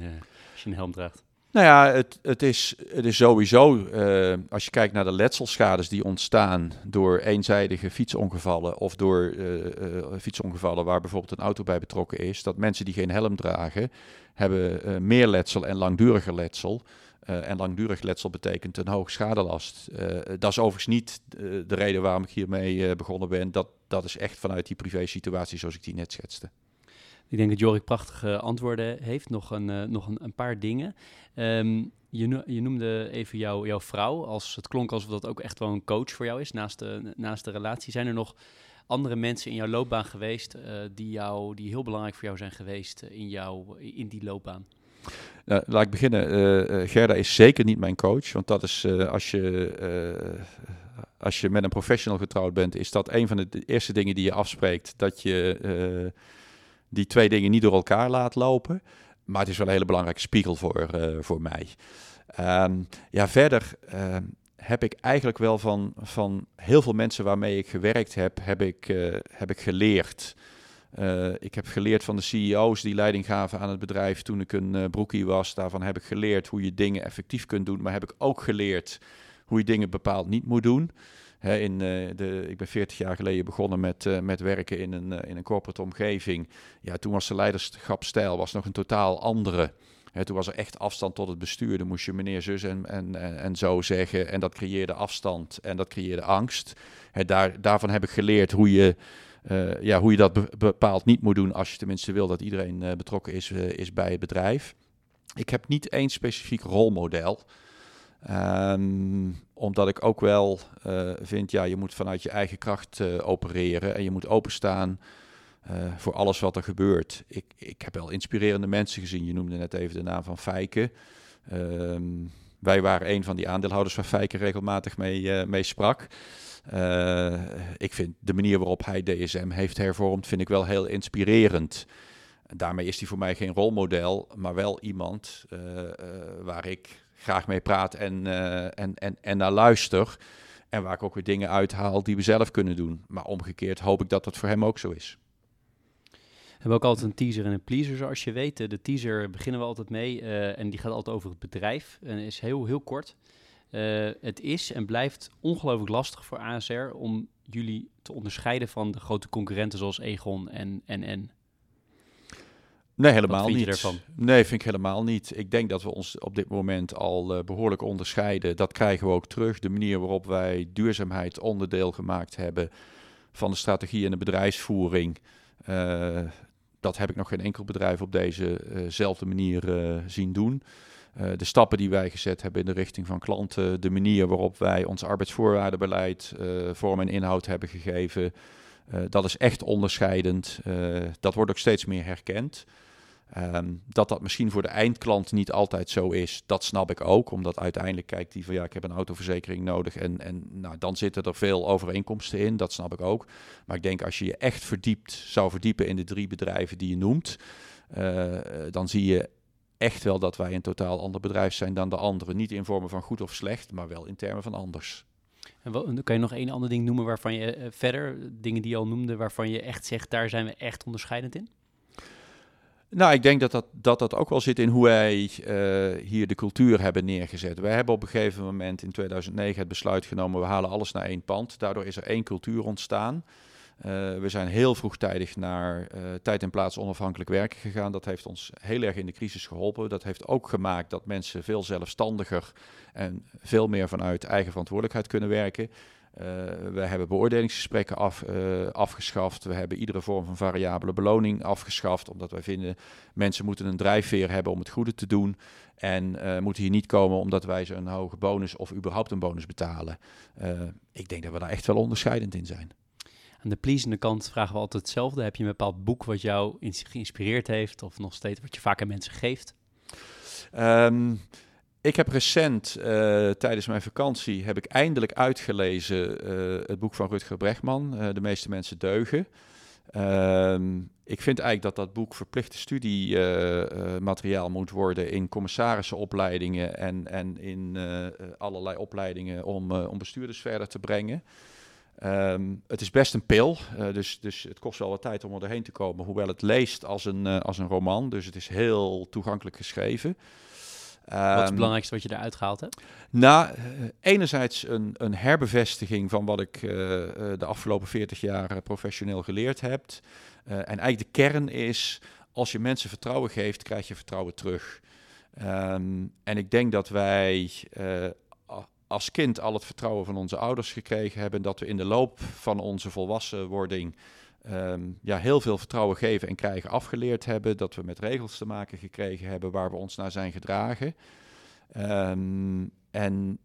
als je een helm draagt. Nou ja, het, het, is, het is sowieso, uh, als je kijkt naar de letselschades die ontstaan door eenzijdige fietsongevallen of door uh, uh, fietsongevallen waar bijvoorbeeld een auto bij betrokken is, dat mensen die geen helm dragen, hebben meer letsel en langduriger letsel. En langdurig letsel betekent een hoge schadelast. dat is overigens niet de reden waarom ik hiermee begonnen ben. Dat, dat is echt vanuit die privé situatie zoals ik die net schetste. Ik denk dat Jorik prachtige antwoorden heeft. Nog een, nog een, een, paar dingen. Um, je, je, noemde even jou, jouw vrouw. Als, het klonk alsof dat ook echt wel een coach voor jou is naast de, naast de relatie. Zijn er nog andere mensen in jouw loopbaan geweest die, jou, die heel belangrijk voor jou zijn geweest in, jou, in die loopbaan? Nou, laat ik beginnen. Uh, Gerda is zeker niet mijn coach. Want dat is als je als je met een professional getrouwd bent, is dat een van de eerste dingen die je afspreekt. Dat je die twee dingen niet door elkaar laat lopen. maar het is wel een hele belangrijke spiegel voor, voor mij. Ehm, ja, verder ehm, heb ik eigenlijk wel van, van heel veel mensen waarmee ik gewerkt heb, heb ik, heb ik geleerd. Ik heb geleerd van de CEO's die leiding gaven aan het bedrijf toen ik een broekie was. Daarvan heb ik geleerd hoe je dingen effectief kunt doen. Maar heb ik ook geleerd hoe je dingen bepaald niet moet doen in, uh, de, ik ben 40 jaar geleden begonnen met, met werken in een, in een corporate omgeving. Ja, toen was de leiderschapstijl was nog een totaal andere. Toen was er echt afstand tot het bestuur. Dan moest je meneer zus en, en, en, en zo zeggen. En dat creëerde afstand en dat creëerde angst. Daar, daarvan heb ik geleerd hoe je, ja, hoe je dat bepaald niet moet doen. Als je tenminste wil dat iedereen betrokken is, is bij het bedrijf. Ik heb niet één specifiek rolmodel. Um, omdat ik ook wel vind, ja, je moet vanuit je eigen kracht opereren en je moet openstaan voor alles wat er gebeurt. Ik, ik heb wel inspirerende mensen gezien. Je noemde net even de naam van Fijke. Um, wij waren een van die aandeelhouders waar Fijke regelmatig mee, mee sprak. Ik vind de manier waarop hij DSM heeft hervormd, vind ik wel heel inspirerend. Daarmee is hij voor mij geen rolmodel, maar wel iemand waar ik graag mee praat en, en, en, en naar luister. En waar ik ook weer dingen uithaal die we zelf kunnen doen. Maar omgekeerd hoop ik dat dat voor hem ook zo is. We hebben ook altijd een teaser en een pleaser, zoals je weet. De teaser beginnen we altijd mee en die gaat altijd over het bedrijf. En is heel, heel kort. Uh, het is en blijft ongelooflijk lastig voor ASR om jullie te onderscheiden van de grote concurrenten zoals Egon en NN. Nee, helemaal niet. Ervan? Nee, vind ik helemaal niet. Ik denk dat we ons op dit moment al uh, behoorlijk onderscheiden. Dat krijgen we ook terug. De manier waarop wij duurzaamheid onderdeel gemaakt hebben van de strategie en de bedrijfsvoering. Uh, dat heb ik nog geen enkel bedrijf op dezezelfde uh manier zien doen. De stappen die wij gezet hebben in de richting van klanten, de manier waarop wij ons arbeidsvoorwaardenbeleid vorm en inhoud hebben gegeven, dat is echt onderscheidend. dat wordt ook steeds meer herkend. Um, dat dat misschien voor de eindklant niet altijd zo is, dat snap ik ook. Omdat uiteindelijk kijkt die van ja, ik heb een autoverzekering nodig. En, en nou, dan zitten er veel overeenkomsten in, dat snap ik ook. Maar ik denk als je je echt verdiept, zou verdiepen in de drie bedrijven die je noemt, dan zie je echt wel dat wij een totaal ander bedrijf zijn dan de anderen. Niet in vormen van goed of slecht, maar wel in termen van anders. En wat, kan je nog één ander ding noemen waarvan je uh, verder, dingen die je al noemde, waarvan je echt zegt, daar zijn we echt onderscheidend in? Nou, ik denk dat dat, dat dat ook wel zit in hoe wij uh, hier de cultuur hebben neergezet. Wij hebben op een gegeven moment in 2009 het besluit genomen, we halen alles naar één pand. Daardoor is er één cultuur ontstaan. Uh, we zijn heel vroegtijdig naar uh, tijd en plaats onafhankelijk werken gegaan. Dat heeft ons heel erg in de crisis geholpen. Dat heeft ook gemaakt dat mensen veel zelfstandiger en veel meer vanuit eigen verantwoordelijkheid kunnen werken. Uh, we hebben beoordelingsgesprekken af, afgeschaft. We hebben iedere vorm van variabele beloning afgeschaft. Omdat wij vinden mensen moeten een drijfveer hebben om het goede te doen. En moeten hier niet komen omdat wij ze een hoge bonus of überhaupt een bonus betalen. ik denk dat we daar echt wel onderscheidend in zijn. Aan de pleasende kant vragen we altijd hetzelfde. Heb je een bepaald boek wat jou geïnspireerd heeft? Of nog steeds wat je vaak aan mensen geeft? Um, ik heb recent, uh, tijdens mijn vakantie, heb ik eindelijk uitgelezen uh, het boek van Rutger Bregman, uh, De meeste mensen deugen. Ehm, ik vind eigenlijk dat dat boek verplichte studiemateriaal moet worden in commissarissenopleidingen en, en in allerlei opleidingen om, om bestuurders verder te brengen. Um, het is best een pil, dus, dus het kost wel wat tijd om er doorheen te komen, hoewel het leest als een, als een roman, dus het is heel toegankelijk geschreven. Wat is het ehm, belangrijkste wat je eruit gehaald hebt? Nou, eh, enerzijds een, een herbevestiging van wat ik uh, de afgelopen 40 jaar professioneel geleerd heb. En eigenlijk de kern is, als je mensen vertrouwen geeft, krijg je vertrouwen terug. Um, en ik denk dat wij als kind al het vertrouwen van onze ouders gekregen hebben. Dat we in de loop van onze volwassenwording um, ja, heel veel vertrouwen geven en krijgen afgeleerd hebben. Dat we met regels te maken gekregen hebben waar we ons naar zijn gedragen. Um, en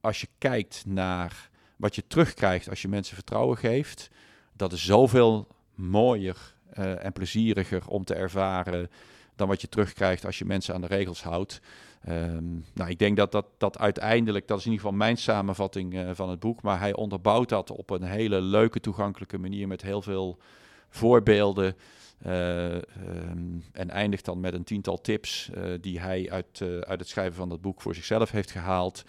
als je kijkt naar wat je terugkrijgt als je mensen vertrouwen geeft, dat is zoveel mooier uh, en plezieriger om te ervaren dan wat je terugkrijgt als je mensen aan de regels houdt. Um, nou, ik denk dat, dat dat uiteindelijk, dat is in ieder geval mijn samenvatting uh, van het boek, maar hij onderbouwt dat op een hele leuke, toegankelijke manier met heel veel voorbeelden. ehm, en eindigt dan met een tiental tips die hij uit, uit het schrijven van dat boek voor zichzelf heeft gehaald.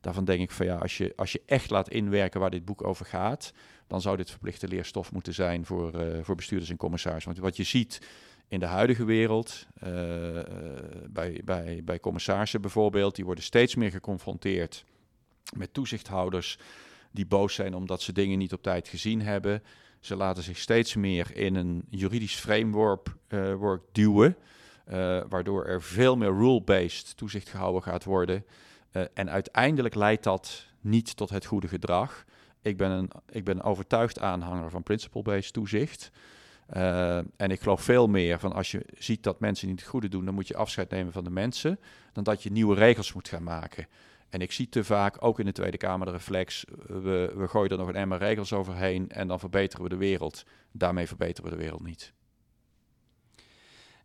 Daarvan denk ik van ja, als je, als je echt laat inwerken waar dit boek over gaat, dan zou dit verplichte leerstof moeten zijn voor, voor bestuurders en commissarissen. Want wat je ziet in de huidige wereld, uh, bij, bij, bij commissarissen bijvoorbeeld, die worden steeds meer geconfronteerd met toezichthouders die boos zijn omdat ze dingen niet op tijd gezien hebben. Ze laten zich steeds meer in een juridisch framework uh, work duwen, waardoor er veel meer rule-based toezicht gehouden gaat worden. en uiteindelijk leidt dat niet tot het goede gedrag. Ik ben een, ik ben overtuigd aanhanger van principle-based toezicht. Uh, en ik geloof veel meer van als je ziet dat mensen niet het goede doen, dan moet je afscheid nemen van de mensen, dan dat je nieuwe regels moet gaan maken. En ik zie te vaak, ook in de Tweede Kamer, de reflex, we, we gooien er nog een emmer regels overheen en dan verbeteren we de wereld. Daarmee verbeteren we de wereld niet.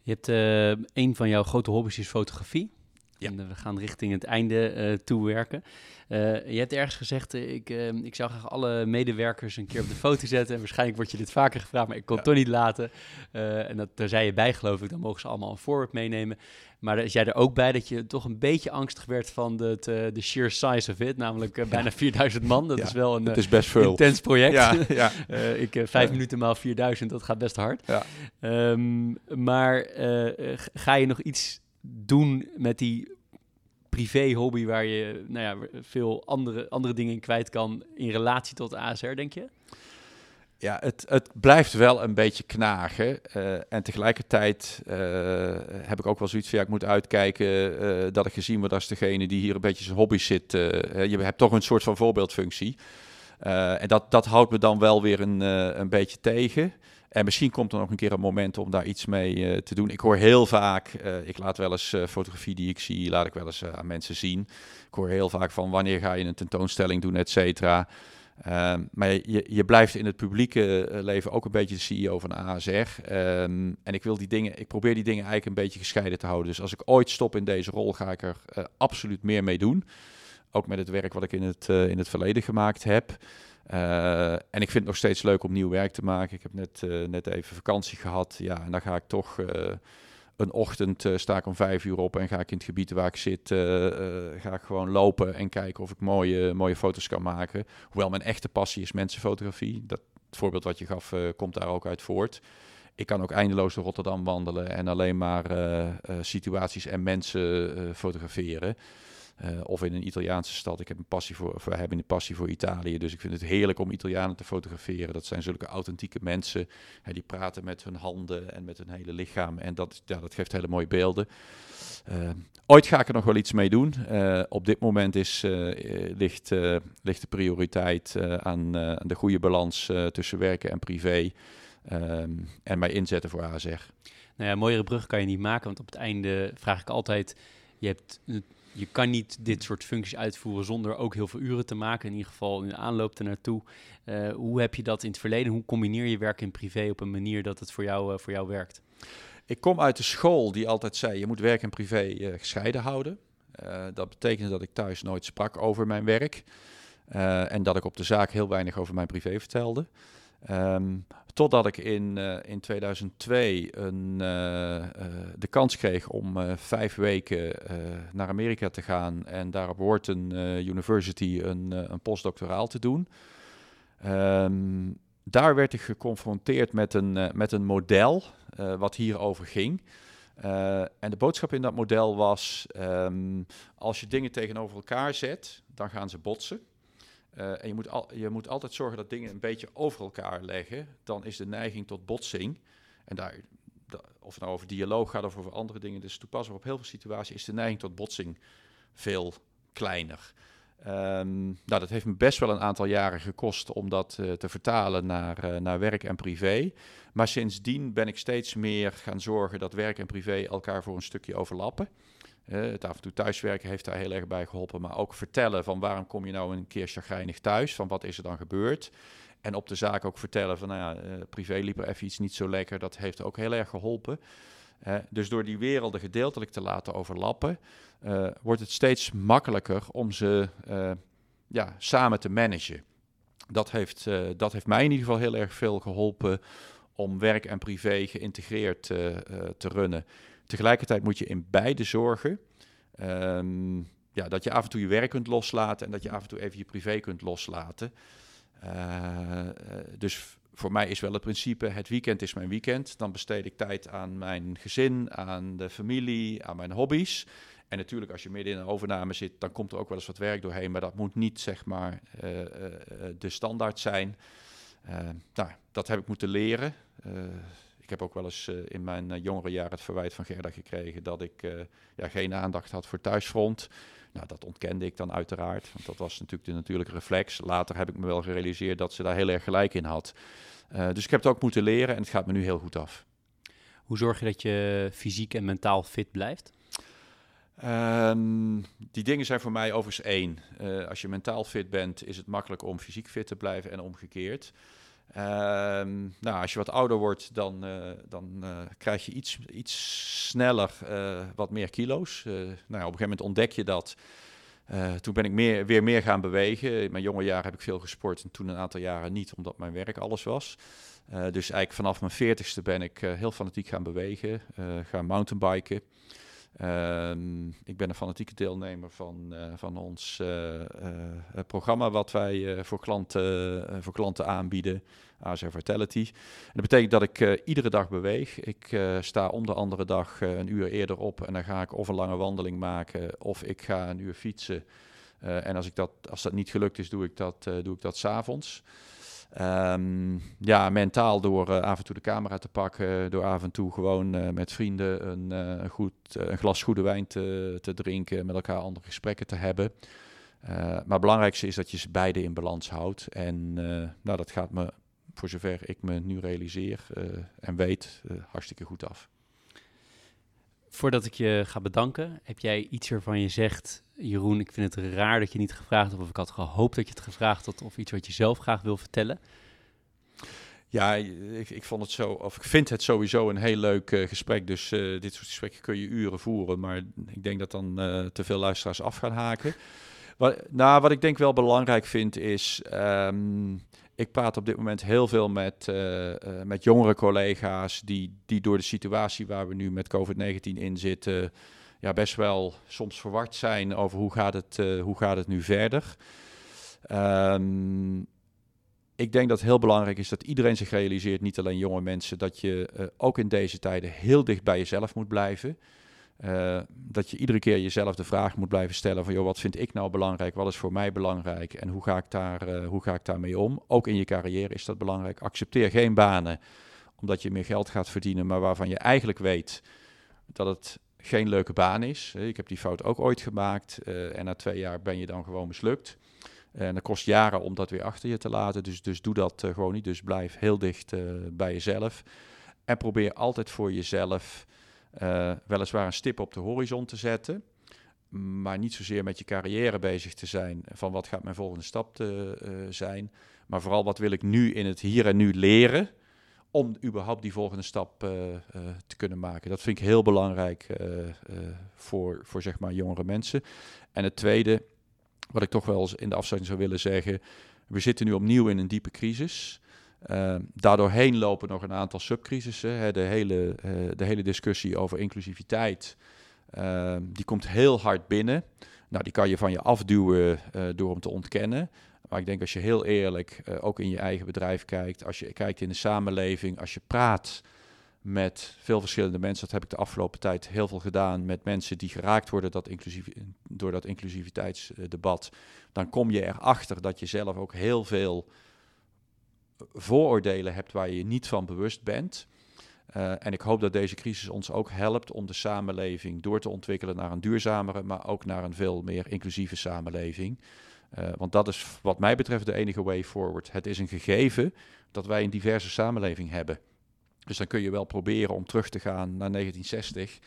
Je hebt uh, een van jouw grote hobby's is fotografie. Ja. En we gaan richting het einde uh, toe werken. Uh, je hebt ergens gezegd, uh, ik, ik zou graag alle medewerkers een keer op de foto zetten. En waarschijnlijk wordt je dit vaker gevraagd, maar ik kon ja. het toch niet laten. en dat, daar zei je bij, geloof ik. Dan mogen ze allemaal een voorbeeld meenemen. Maar is jij er ook bij dat je toch een beetje angstig werd van de, de sheer size of it? Namelijk ja. bijna 4000 man. Dat is wel een het is best veel. intens project. Ja, ja. ik, vijf minuten maal 4000, dat gaat best hard. Um, maar ga je nog iets doen met die privé hobby waar je nou ja, veel andere, andere dingen in kwijt kan in relatie tot ASR, denk je? Ja, het, het blijft wel een beetje knagen. Uh, en tegelijkertijd uh, heb ik ook wel zoiets van, ja, ik moet uitkijken uh, dat ik gezien word als degene die hier een beetje zijn hobby zit. je hebt toch een soort van voorbeeldfunctie. en dat, dat houdt me dan wel weer een, een beetje tegen. En misschien komt er nog een keer een moment om daar iets mee uh, te doen. Ik hoor heel vaak, uh, ik laat wel eens uh, fotografie die ik zie, laat ik wel eens aan mensen zien. Ik hoor heel vaak van wanneer ga je een tentoonstelling doen, et cetera. Ehm, maar je, je blijft in het publieke leven ook een beetje de CEO van ASR. Um, en ik wil die dingen, ik probeer die dingen eigenlijk een beetje gescheiden te houden. Dus als ik ooit stop in deze rol, ga ik er absoluut meer mee doen. Ook met het werk wat ik in het, in het verleden gemaakt heb. Uh, en ik vind het nog steeds leuk om nieuw werk te maken. Ik heb net, uh, net even vakantie gehad. Ja, en dan ga ik toch uh, een ochtend sta ik om vijf uur op en ga ik in het gebied waar ik zit, ga ik gewoon lopen en kijken of ik mooie, mooie foto's kan maken. Hoewel mijn echte passie is mensenfotografie. Dat, het voorbeeld wat je gaf komt daar ook uit voort. Ik kan ook eindeloos door Rotterdam wandelen en alleen maar situaties en mensen fotograferen. Uh, of in een Italiaanse stad. Ik heb een passie voor, we hebben een passie voor Italië. Dus ik vind het heerlijk om Italianen te fotograferen. Dat zijn zulke authentieke mensen. Hè, die praten met hun handen en met hun hele lichaam. En dat, ja, dat geeft hele mooie beelden. Uh, ooit ga ik er nog wel iets mee doen. Uh, op dit moment is, ligt, ligt de prioriteit aan, de goede balans tussen werken en privé. Um, en mij inzetten voor ASR. Nou ja, mooiere brug kan je niet maken. Want op het einde vraag ik altijd... Je hebt je kan niet dit soort functies uitvoeren zonder ook heel veel uren te maken. In ieder geval in de aanloop ernaartoe. Uh, hoe heb je dat in het verleden? Hoe combineer je werk en privé op een manier dat het voor jou, uh, voor jou werkt? Ik kom uit de school die altijd zei: je moet werk en privé uh, gescheiden houden. dat betekende dat ik thuis nooit sprak over mijn werk. en dat ik op de zaak heel weinig over mijn privé vertelde. Um, totdat ik in, uh, in 2002 een, uh, uh, de kans kreeg om vijf weken naar Amerika te gaan en daar op Wharton University een, een postdoctoraal te doen. Um, daar werd ik geconfronteerd met een, met een model wat hierover ging. en de boodschap in dat model was: um, als je dingen tegenover elkaar zet, dan gaan ze botsen. Uh, en je moet, al, je moet altijd zorgen dat dingen een beetje over elkaar leggen. Dan is de neiging tot botsing. En daar, of het nou over dialoog gaat of over andere dingen, dus toepasselijk op heel veel situaties, is de neiging tot botsing veel kleiner. Um, nou, dat heeft me best wel een aantal jaren gekost om dat uh, te vertalen naar, uh, naar werk en privé. Maar sindsdien ben ik steeds meer gaan zorgen dat werk en privé elkaar voor een stukje overlappen. Het af en toe thuiswerken heeft daar heel erg bij geholpen. Maar ook vertellen van waarom kom je nou een keer chagrijnig thuis? Van wat is er dan gebeurd? En op de zaak ook vertellen van, nou ja, uh, privé liep er even iets niet zo lekker. Dat heeft ook heel erg geholpen. Dus door die werelden gedeeltelijk te laten overlappen, wordt het steeds makkelijker om ze ja, samen te managen. Dat heeft, dat heeft mij in ieder geval heel erg veel geholpen om werk en privé geïntegreerd te runnen. Tegelijkertijd moet je in beide zorgen ehm, ja, dat je af en toe je werk kunt loslaten en dat je af en toe even je privé kunt loslaten. dus voor mij is wel het principe: het weekend is mijn weekend. Dan besteed ik tijd aan mijn gezin, aan de familie, aan mijn hobby's. En natuurlijk, als je midden in een overname zit, dan komt er ook wel eens wat werk doorheen. Maar dat moet niet, zeg maar, uh, de standaard zijn. Nou, dat heb ik moeten leren. Ik heb ook wel eens in mijn jongere jaren het verwijt van Gerda gekregen dat ik ja, geen aandacht had voor thuisfront. Nou, dat ontkende ik dan uiteraard, want dat was natuurlijk de natuurlijke reflex. Later heb ik me wel gerealiseerd dat ze daar heel erg gelijk in had. dus ik heb het ook moeten leren en het gaat me nu heel goed af. Hoe zorg je dat je fysiek en mentaal fit blijft? Um, die dingen zijn voor mij overigens één. Als je mentaal fit bent, is het makkelijk om fysiek fit te blijven en omgekeerd. Um, nou, als je wat ouder wordt, dan, uh, dan uh, krijg je iets, iets sneller wat meer kilo's. nou, op een gegeven moment ontdek je dat. toen ben ik meer, weer meer gaan bewegen. In mijn jonge jaren heb ik veel gesport en toen een aantal jaren niet, omdat mijn werk alles was. dus eigenlijk vanaf mijn veertigste ben ik heel fanatiek gaan bewegen, gaan mountainbiken. Ehm, ik ben een fanatieke deelnemer van, uh, van ons uh, uh, programma wat wij voor, klanten, voor klanten aanbieden, ASR Vitality. En dat betekent dat ik iedere dag beweeg. Ik sta om de andere dag een uur eerder op en dan ga ik of een lange wandeling maken of ik ga een uur fietsen. en als, ik dat, als dat niet gelukt is, doe ik dat, doe ik dat s'avonds. Um, ja, mentaal door uh, af en toe de camera te pakken, door af en toe gewoon uh, met vrienden een, een, goed, een glas goede wijn te, te drinken, met elkaar andere gesprekken te hebben. maar het belangrijkste is dat je ze beide in balans houdt. En nou, dat gaat me, voor zover ik me nu realiseer en weet, hartstikke goed af. Voordat ik je ga bedanken, heb jij iets waarvan je zegt, Jeroen, ik vind het raar dat je niet gevraagd hebt, of ik had gehoopt dat je het gevraagd had, of iets wat je zelf graag wil vertellen? Ja, ik, ik vond het zo, of ik vind het sowieso een heel leuk uh, gesprek. Dus uh, dit soort gesprekken kun je uren voeren, maar ik denk dat dan uh, te veel luisteraars af gaan haken. Wat, nou, wat ik denk wel belangrijk vind is, um, ik praat op dit moment heel veel met, uh, uh, met jongere collega's die, die door de situatie waar we nu met COVID-19 in zitten, ja, best wel soms verward zijn over hoe gaat het, uh, hoe gaat het nu verder. Um, ik denk dat het heel belangrijk is dat iedereen zich realiseert, niet alleen jonge mensen, dat je ook in deze tijden heel dicht bij jezelf moet blijven. Uh, dat je iedere keer jezelf de vraag moet blijven stellen van, joh, wat vind ik nou belangrijk? Wat is voor mij belangrijk? En hoe ga ik, daar, uh, hoe ga ik daarmee om? Ook in je carrière is dat belangrijk. Accepteer geen banen omdat je meer geld gaat verdienen, maar waarvan je eigenlijk weet dat het geen leuke baan is. Ik heb die fout ook ooit gemaakt uh, en na twee jaar ben je dan gewoon mislukt. En dat kost jaren om dat weer achter je te laten. Dus, dus doe dat gewoon niet. Dus blijf heel dicht bij jezelf. En probeer altijd voor jezelf uh, weliswaar een stip op de horizon te zetten, maar niet zozeer met je carrière bezig te zijn van wat gaat mijn volgende stap te, uh, zijn, maar vooral wat wil ik nu in het hier en nu leren om überhaupt die volgende stap uh, te kunnen maken. Dat vind ik heel belangrijk voor, voor zeg maar jongere mensen. En het tweede, wat ik toch wel in de afsluiting zou willen zeggen, we zitten nu opnieuw in een diepe crisis. Uh, daardoorheen lopen nog een aantal subcrisissen. Hè, de, hele, uh, de hele discussie over inclusiviteit, uh, die komt heel hard binnen. Nou, die kan je van je afduwen eh, door hem te ontkennen. Maar ik denk als je heel eerlijk ook in je eigen bedrijf kijkt, als je kijkt in de samenleving, als je praat met veel verschillende mensen, dat heb ik de afgelopen tijd heel veel gedaan met mensen die geraakt worden dat inclusief, door dat inclusiviteitsdebat, dan kom je erachter dat je zelf ook heel veel vooroordelen hebt waar je niet van bewust bent. Uh, en ik hoop dat deze crisis ons ook helpt om de samenleving door te ontwikkelen naar een duurzamere, maar ook naar een veel meer inclusieve samenleving. Uh, want dat is wat mij betreft de enige way forward. Het is een gegeven dat wij een diverse samenleving hebben. Dus dan kun je wel proberen om terug te gaan naar 1960,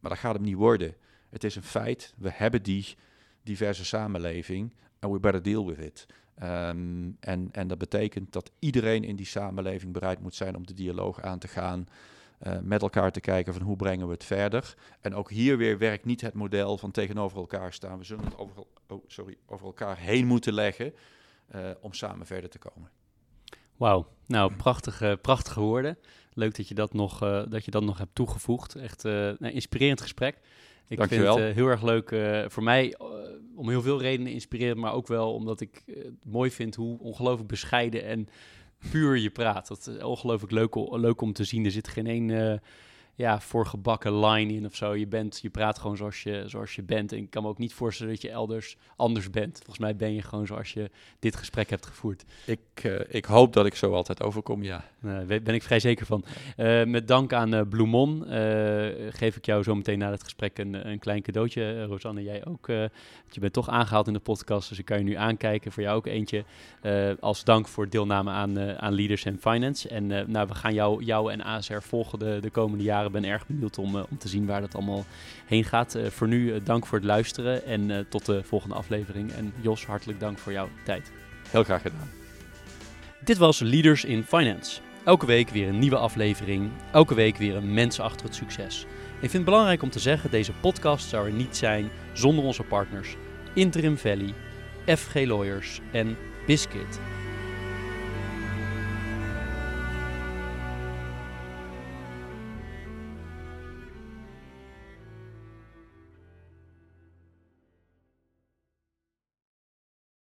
maar dat gaat hem niet worden. Het is een feit, we hebben die diverse samenleving en we better deal with it. Um, en, en dat betekent dat iedereen in die samenleving bereid moet zijn om de dialoog aan te gaan. Uh, met elkaar te kijken van hoe brengen we het verder. En ook hier weer werkt niet het model van tegenover elkaar staan. We zullen het over, oh, sorry, over elkaar heen moeten leggen uh, om samen verder te komen. Wauw, nou prachtige, prachtige woorden. Leuk dat je dat nog, uh, dat je dat nog hebt toegevoegd. Echt een inspirerend gesprek. Ik vind het uh, heel erg leuk voor mij om heel veel redenen inspirerend, maar ook wel omdat ik het mooi vind hoe ongelooflijk bescheiden en puur je praat. Dat is ongelooflijk leuk, leuk om te zien. Er zit geen één ja, voor gebakken line in of zo. Je, bent, je praat gewoon zoals je, zoals je bent. En ik kan me ook niet voorstellen dat je elders anders bent. Volgens mij ben je gewoon zoals je dit gesprek hebt gevoerd. Ik, uh, ik hoop dat ik zo altijd overkom, ja. Daar ben ik vrij zeker van. Uh, met dank aan uh, Bloemon geef ik jou zo meteen na het gesprek een, een klein cadeautje. Rosanne, jij ook. je bent toch aangehaald in de podcast, dus ik kan je nu aankijken. Voor jou ook eentje. als dank voor deelname aan, aan Leaders and Finance. En nou, we gaan jou, jou en ASR volgen de, de komende jaren ben erg benieuwd om, eh, om te zien waar dat allemaal heen gaat. Eh, voor nu eh, dank voor het luisteren en tot de volgende aflevering. En Jos, hartelijk dank voor jouw tijd. Heel graag gedaan. Dit was Leaders in Finance. Elke week weer een nieuwe aflevering. Elke week weer een mens achter het succes. Ik vind het belangrijk om te zeggen, deze podcast zou er niet zijn zonder onze partners Interim Valley, FG Lawyers en Biscuit.